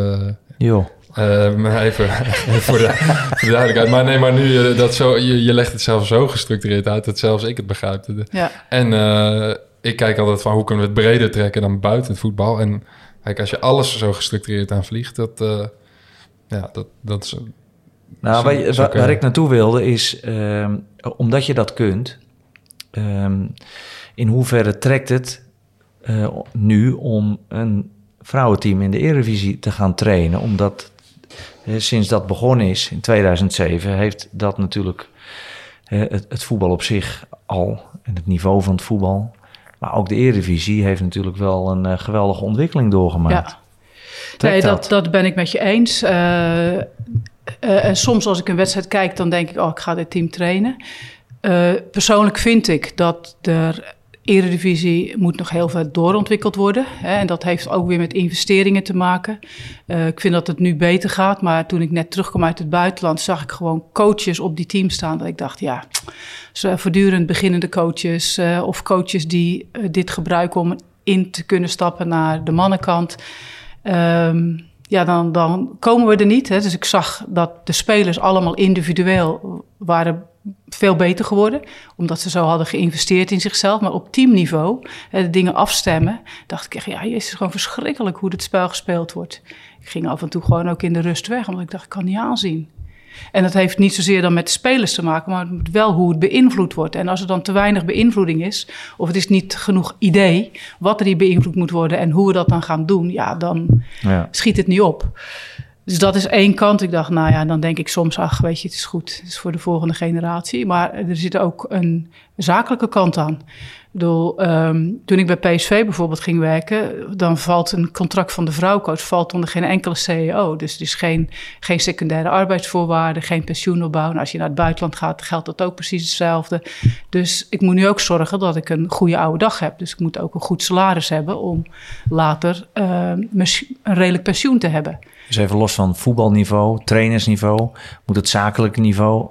Joh. Uh, even, voor, de, voor, de, duidelijkheid. Maar nee, maar nu eh, dat zo, je, je legt het zelf zo gestructureerd uit dat zelfs ik het begrijp. Ja. En uh, ik kijk altijd van hoe kunnen we het breder trekken dan buiten het voetbal. En kijk, als je alles zo gestructureerd aan vliegt, dat, uh, ja, dat, dat is. Nou, waar, waar, waar, ik naartoe wilde is, ehm, omdat je dat kunt, um, in hoeverre trekt het nu om een vrouwenteam in de Eredivisie te gaan trainen, omdat sinds dat begonnen is in 2007, heeft dat natuurlijk het, het, voetbal op zich al en het niveau van het voetbal. Maar ook de Eredivisie heeft natuurlijk wel een uh, geweldige ontwikkeling doorgemaakt. Ja. Nee, dat, dat ben ik met je eens. Uh, uh, en soms als ik een wedstrijd kijk, dan denk ik, oh, ik ga dit team trainen. persoonlijk vind ik dat er Eredivisie moet nog heel veel doorontwikkeld worden. Hè, en dat heeft ook weer met investeringen te maken. Uh, ik vind dat het nu beter gaat. Maar toen ik net terugkwam uit het buitenland, zag ik gewoon coaches op die team staan. Dat ik dacht, ja, voortdurend beginnende coaches uh, of coaches die uh, dit gebruiken om in te kunnen stappen naar de mannenkant. Um, ja, dan, dan komen we er niet. Hè. Dus ik zag dat de spelers allemaal individueel waren veel beter geworden. Omdat ze zo hadden geïnvesteerd in zichzelf. Maar op teamniveau, de dingen afstemmen, dacht ik echt, ja, het is gewoon verschrikkelijk hoe het spel gespeeld wordt. Ik ging af en toe gewoon ook in de rust weg, omdat ik dacht, ik kan niet aanzien. En dat heeft niet zozeer dan met de spelers te maken, maar wel hoe het beïnvloed wordt. En als er dan te weinig beïnvloeding is, of het is niet genoeg idee wat er die beïnvloed moet worden en hoe we dat dan gaan doen, ja, dan ja. schiet het niet op. Dus dat is één kant. Ik dacht, nou ja, dan denk ik soms, ach, weet je, het is goed. Het is voor de volgende generatie. Maar er zit ook een zakelijke kant aan. Ik bedoel, um, toen ik bij PSV bijvoorbeeld ging werken, dan valt een contract van de vrouwcoach valt onder geen enkele CEO. Dus er is geen, geen secundaire arbeidsvoorwaarden, geen pensioenopbouw. Nou, als je naar het buitenland gaat, geldt dat ook precies hetzelfde. Dus ik moet nu ook zorgen dat ik een goede oude dag heb. Dus ik moet ook een goed salaris hebben om later uh, een redelijk pensioen te hebben. Dus even los van voetbalniveau, trainersniveau, moet het zakelijke niveau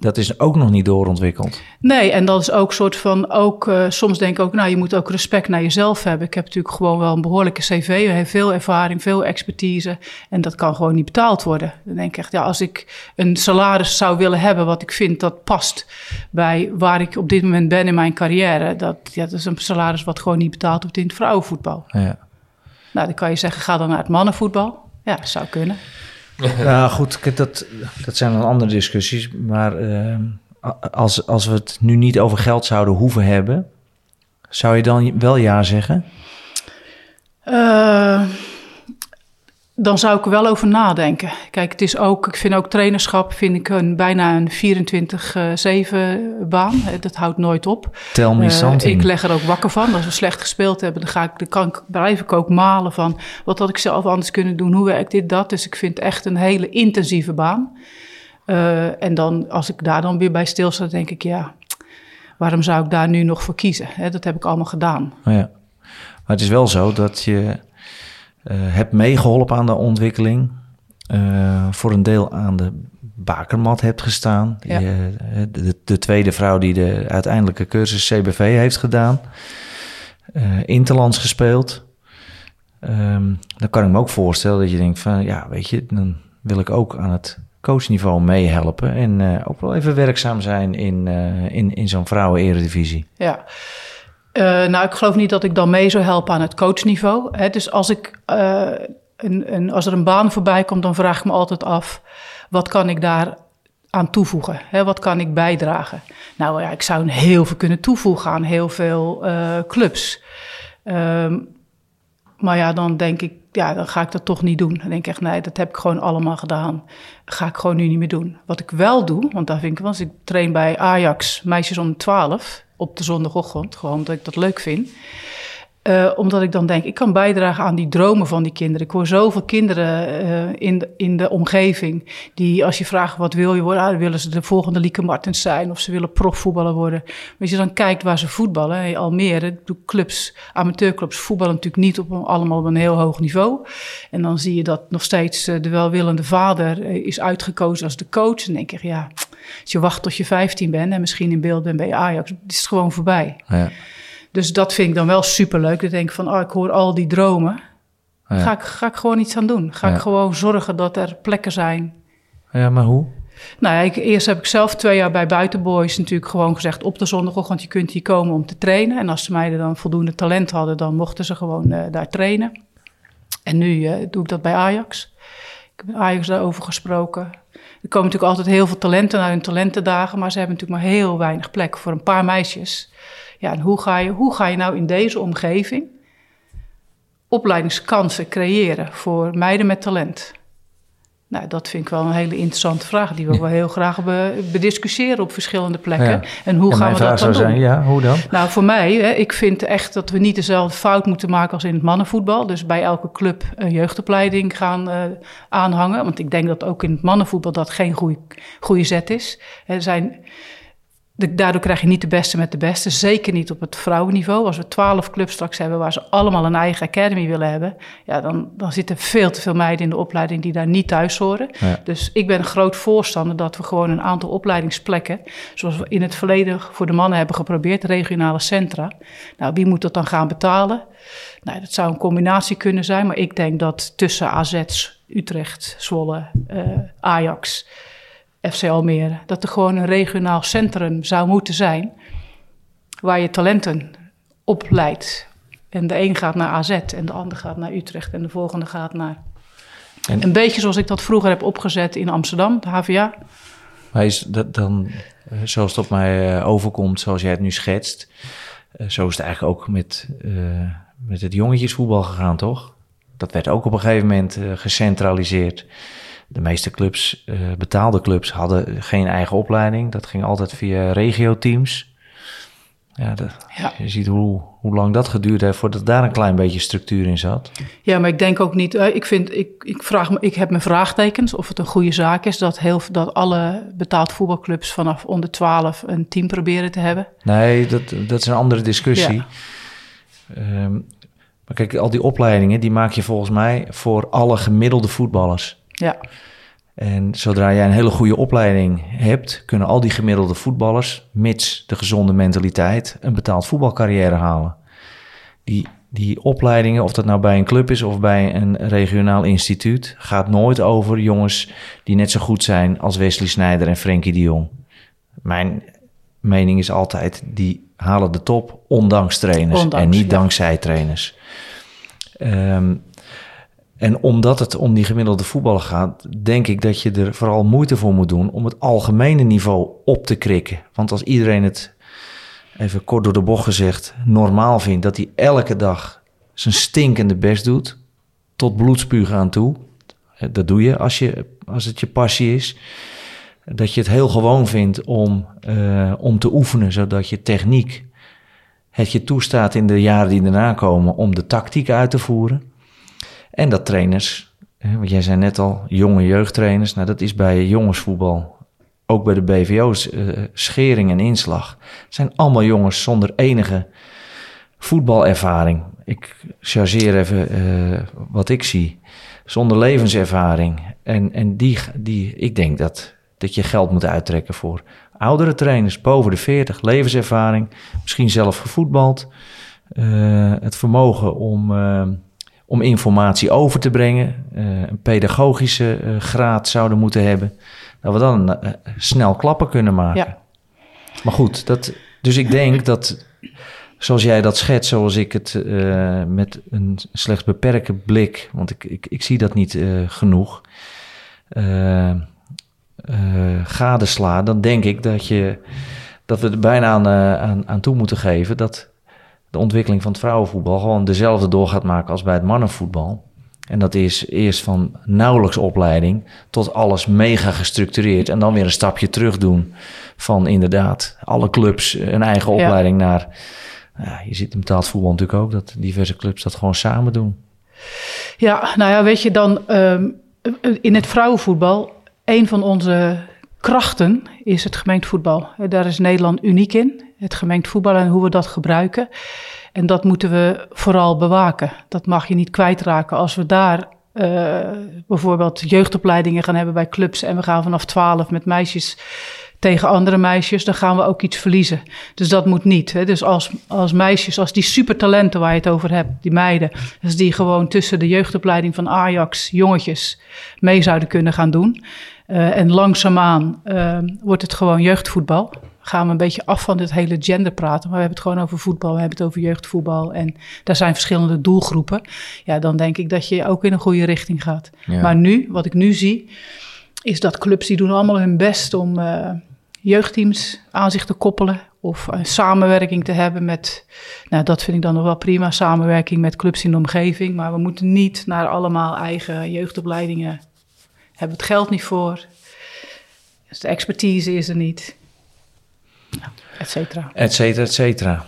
dat is ook nog niet doorontwikkeld. Nee, en dat is ook soort van, ook, uh, soms denk ik ook, nou, je moet ook respect naar jezelf hebben. Ik heb natuurlijk gewoon wel een behoorlijke cv, je heeft veel ervaring, veel expertise en dat kan gewoon niet betaald worden. Dan denk ik echt, ja, als ik een salaris zou willen hebben wat ik vind dat past bij waar ik op dit moment ben in mijn carrière, dat, ja, dat is een salaris wat gewoon niet betaald wordt in het vrouwenvoetbal. Ja. Nou, dan kan je zeggen, ga dan naar het mannenvoetbal. Ja, dat zou kunnen. Ja, goed, dat, dat zijn dan andere discussies. Maar uh, als, als we het nu niet over geld zouden hoeven hebben, zou je dan wel ja zeggen? Uh, dan zou ik er wel over nadenken. Kijk, het is ook, ik vind ook trainerschap vind ik een, bijna een 24-7 baan. Dat houdt nooit op. Tel me uh, Ik leg er ook wakker van. Als we slecht gespeeld hebben, dan, ga ik, dan kan ik, blijf ik ook malen van... wat had ik zelf anders kunnen doen, hoe werkt dit, dat. Dus ik vind het echt een hele intensieve baan. Uh, en dan, als ik daar dan weer bij stilsta, denk ik, ja... waarom zou ik daar nu nog voor kiezen? dat heb ik allemaal gedaan. Oh ja. Maar het is wel zo dat je uh, hebt meegeholpen aan de ontwikkeling eh, voor een deel aan de bakermat hebt gestaan. Ja. Je, eh, de, de tweede vrouw die de uiteindelijke cursus CBV heeft gedaan. eh Interlands gespeeld. Ehm, dan kan ik me ook voorstellen dat je denkt van... ja, weet je, dan wil ik ook aan het coachniveau meehelpen... en eh, ook wel even werkzaam zijn in, eh, in, in zo'n vrouwen-eredivisie. Ja. Eh, nou, ik geloof niet dat ik dan mee zou helpen aan het coachniveau. Hè. Dus als, ik, eh, een, een, als er een baan voorbij komt, dan vraag ik me altijd af... wat kan ik daar aan toevoegen? Hè? Wat kan ik bijdragen? Nou ja, ik zou heel veel kunnen toevoegen aan heel veel eh, clubs. Ehm, maar ja, dan denk ik, ja, dan ga ik dat toch niet doen. Dan denk ik echt, nee, dat heb ik gewoon allemaal gedaan. Ga ik gewoon nu niet meer doen. Wat ik wel doe, want daar vind ik, want ik train bij Ajax meisjes om 12 op de zondagochtend, gewoon omdat ik dat leuk vind. Eh, omdat ik dan denk, ik kan bijdragen aan die dromen van die kinderen. Ik hoor zoveel kinderen eh, in, de, in de omgeving die als je vraagt wat wil je worden, ah, willen ze de volgende Lieke Martens zijn of ze willen profvoetballer worden. Maar als je dan kijkt waar ze voetballen, hè, Almere, clubs, amateurclubs voetballen natuurlijk niet op allemaal op een heel hoog niveau. En dan zie je dat nog steeds eh, de welwillende vader is uitgekozen als de coach. En denk ik, ja, als je wacht tot je 15 bent en misschien in beeld bent bij Ajax, is het gewoon voorbij. Ja. Dus dat vind ik dan wel superleuk. Dan denk ik van, oh, ik hoor al die dromen. Ja. Ga, ik, ga ik gewoon iets aan doen. Ga Ja. ik gewoon zorgen dat er plekken zijn. ja, maar hoe? Nou ja, ik, eerst heb ik zelf twee jaar bij Buitenboys natuurlijk gewoon gezegd... op de zondagochtend, je kunt hier komen om te trainen. En als de meiden dan voldoende talent hadden... dan mochten ze gewoon eh, daar trainen. En nu eh, doe ik dat bij Ajax. Ik heb met Ajax daarover gesproken. Er komen natuurlijk altijd heel veel talenten naar hun talentendagen... maar ze hebben natuurlijk maar heel weinig plek voor een paar meisjes. Ja, en hoe ga je, hoe ga je nou in deze omgeving... opleidingskansen creëren voor meiden met talent? Nou, dat vind ik wel een hele interessante vraag... die we wel heel graag be- bediscussiëren op verschillende plekken. Ja. En hoe En gaan we dat dan doen? zijn, ja, hoe dan? Nou, voor mij, hè, ik vind echt dat we niet dezelfde fout moeten maken als in het mannenvoetbal. Dus bij elke club een jeugdopleiding gaan eh, aanhangen. Want ik denk dat ook in het mannenvoetbal dat geen goede, goede zet is. Er zijn, de- daardoor krijg je niet de beste met de beste. Zeker niet op het vrouwenniveau. Als we twaalf clubs straks hebben waar ze allemaal een eigen academy willen hebben. Ja, dan, dan zitten veel te veel meiden in de opleiding die daar niet thuis horen. Ja. Dus ik ben een groot voorstander dat we gewoon een aantal opleidingsplekken, zoals we in het verleden voor de mannen hebben geprobeerd, regionale centra. Nou, wie moet dat dan gaan betalen? Nou, dat zou een combinatie kunnen zijn, maar ik denk dat tussen AZ, Utrecht, Zwolle, eh, Ajax, FC Almere, dat er gewoon een regionaal centrum zou moeten zijn waar je talenten opleidt. En de een gaat naar AZ en de ander gaat naar Utrecht en de volgende gaat naar... En- Een beetje zoals ik dat vroeger heb opgezet in Amsterdam, de HVA. Maar is dat dan, eh, zoals het op mij eh, overkomt, zoals jij het nu schetst, eh, zo is het eigenlijk ook met, met het jongetjesvoetbal gegaan, toch? Dat werd ook op een gegeven moment gecentraliseerd. De meeste clubs, eh, betaalde clubs, hadden geen eigen opleiding. Dat ging altijd via regio-teams. Ja, dat, Ja. je ziet hoe, hoe lang dat geduurd heeft voordat daar een klein beetje structuur in zat. Ja, maar ik denk ook niet. eh, Ik, vind, ik, ik, vraag me, ik heb mijn vraagtekens of het een goede zaak is dat, heel, dat alle betaald voetbalclubs vanaf onder 12 een team proberen te hebben. Nee, dat, dat is een andere discussie. Ja. Ehm, maar kijk, al die opleidingen, die maak je volgens mij voor alle gemiddelde voetballers. Ja, En zodra jij een hele goede opleiding hebt, kunnen al die gemiddelde voetballers, mits de gezonde mentaliteit, een betaald voetbalcarrière halen. Die, die opleidingen, of dat nou bij een club is of bij een regionaal instituut, gaat nooit over jongens die net zo goed zijn als Wesley Sneijder en Frenkie de Jong. Mijn mening is altijd, die halen de top ondanks trainers Ondanks, en niet ja. dankzij trainers. Ehm, en omdat het om die gemiddelde voetballer gaat, denk ik dat je er vooral moeite voor moet doen om het algemene niveau op te krikken. Want als iedereen het, even kort door de bocht gezegd, normaal vindt dat hij elke dag zijn stinkende best doet, tot bloedspugen aan toe. eh, Dat doe je als, je als het je passie is. Dat je het heel gewoon vindt om, eh, om te oefenen, zodat je techniek het je toestaat in de jaren die daarna komen om de tactiek uit te voeren. En dat trainers, hè, want jij zei net al, jonge jeugdtrainers, nou dat is bij jongensvoetbal, ook bij de BVO's, eh, schering en inslag. Zijn allemaal jongens zonder enige voetbalervaring. Ik chargeer even eh, wat ik zie. Zonder levenservaring. En, en die, die, ik denk dat, dat je geld moet uittrekken voor oudere trainers, boven de 40, levenservaring, misschien zelf gevoetbald. Eh, het vermogen om, om informatie over te brengen, eh, een pedagogische eh, graad zouden moeten hebben. Dat we dan eh, snel klappen kunnen maken. Ja. Maar goed, dat, dus ik denk dat zoals jij dat schetst, zoals ik het met een slechts beperkte blik, want ik, ik, ik zie dat niet genoeg, eh, gadesla, dan denk ik dat, je, dat we er bijna aan, aan, aan toe moeten geven dat de ontwikkeling van het vrouwenvoetbal gewoon dezelfde door gaat maken als bij het mannenvoetbal. En dat is eerst van nauwelijks opleiding tot alles mega gestructureerd. En dan weer een stapje terug doen van inderdaad alle clubs een eigen Ja. opleiding naar... Ja, je ziet in betaald voetbal natuurlijk ook dat diverse clubs dat gewoon samen doen. Ja, nou ja, weet je dan, ehm, in het vrouwenvoetbal, een van onze krachten is het gemengd voetbal. Eh, Daar is Nederland uniek in, het gemengd voetbal en hoe we dat gebruiken. En dat moeten we vooral bewaken. Dat mag je niet kwijtraken. Als we daar eh, bijvoorbeeld jeugdopleidingen gaan hebben bij clubs en we gaan vanaf 12 met meisjes tegen andere meisjes, dan gaan we ook iets verliezen. Dus dat moet niet. Hè. Dus als, als meisjes, als die supertalenten waar je het over hebt, die meiden, als die gewoon tussen de jeugdopleiding van Ajax, jongetjes, mee zouden kunnen gaan doen. eh, en langzaamaan eh, wordt het gewoon jeugdvoetbal. Gaan we een beetje af van het hele gender praten. Maar we hebben het gewoon over voetbal, we hebben het over jeugdvoetbal. En daar zijn verschillende doelgroepen. Ja, dan denk ik dat je ook in een goede richting gaat. Ja. Maar nu, wat ik nu zie, is dat clubs die doen allemaal hun best om eh, jeugdteams aan zich te koppelen. Of een samenwerking te hebben met, nou dat vind ik dan nog wel prima, samenwerking met clubs in de omgeving. Maar we moeten niet naar allemaal eigen jeugdopleidingen. Hebben we het geld niet voor. Dus de expertise is er niet. Ja, et cetera. Et cetera, et cetera.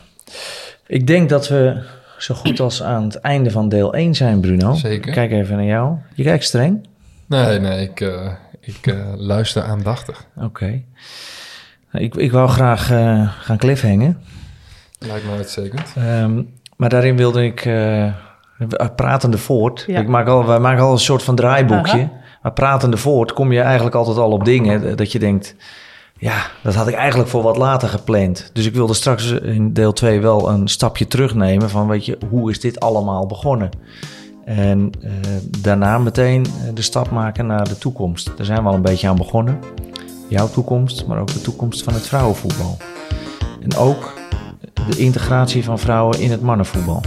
Ik denk dat we zo goed als aan het einde van deel 1 zijn, Bruno. Zeker. Ik Kijk even naar jou. Je kijkt streng. Nee, nee, ik, eh, ik eh, luister aandachtig. Oké. Ik, ik wou graag eh, gaan cliffhangen. Lijkt me uitstekend. Ehm, maar daarin wilde ik eh, pratende voort. Ja. Ik maak al, wij maken al een soort van draaiboekje. Maar pratende voort kom je eigenlijk altijd al op dingen dat je denkt... Ja, dat had ik eigenlijk voor wat later gepland. Dus ik wilde straks in deel 2 wel een stapje terugnemen van... weet je, hoe is dit allemaal begonnen? En eh, daarna meteen eh, de stap maken naar de toekomst. Daar zijn we al een beetje aan begonnen. Jouw toekomst, maar ook de toekomst van het vrouwenvoetbal. En ook de integratie van vrouwen in het mannenvoetbal.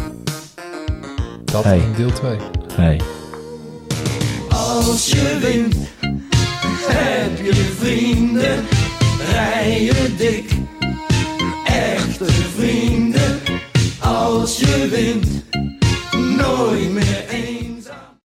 Dat Hey. in deel 2. Nee. Als je wint, heb je vrienden rijen dik. Echte vrienden, als je wint, nooit meer één.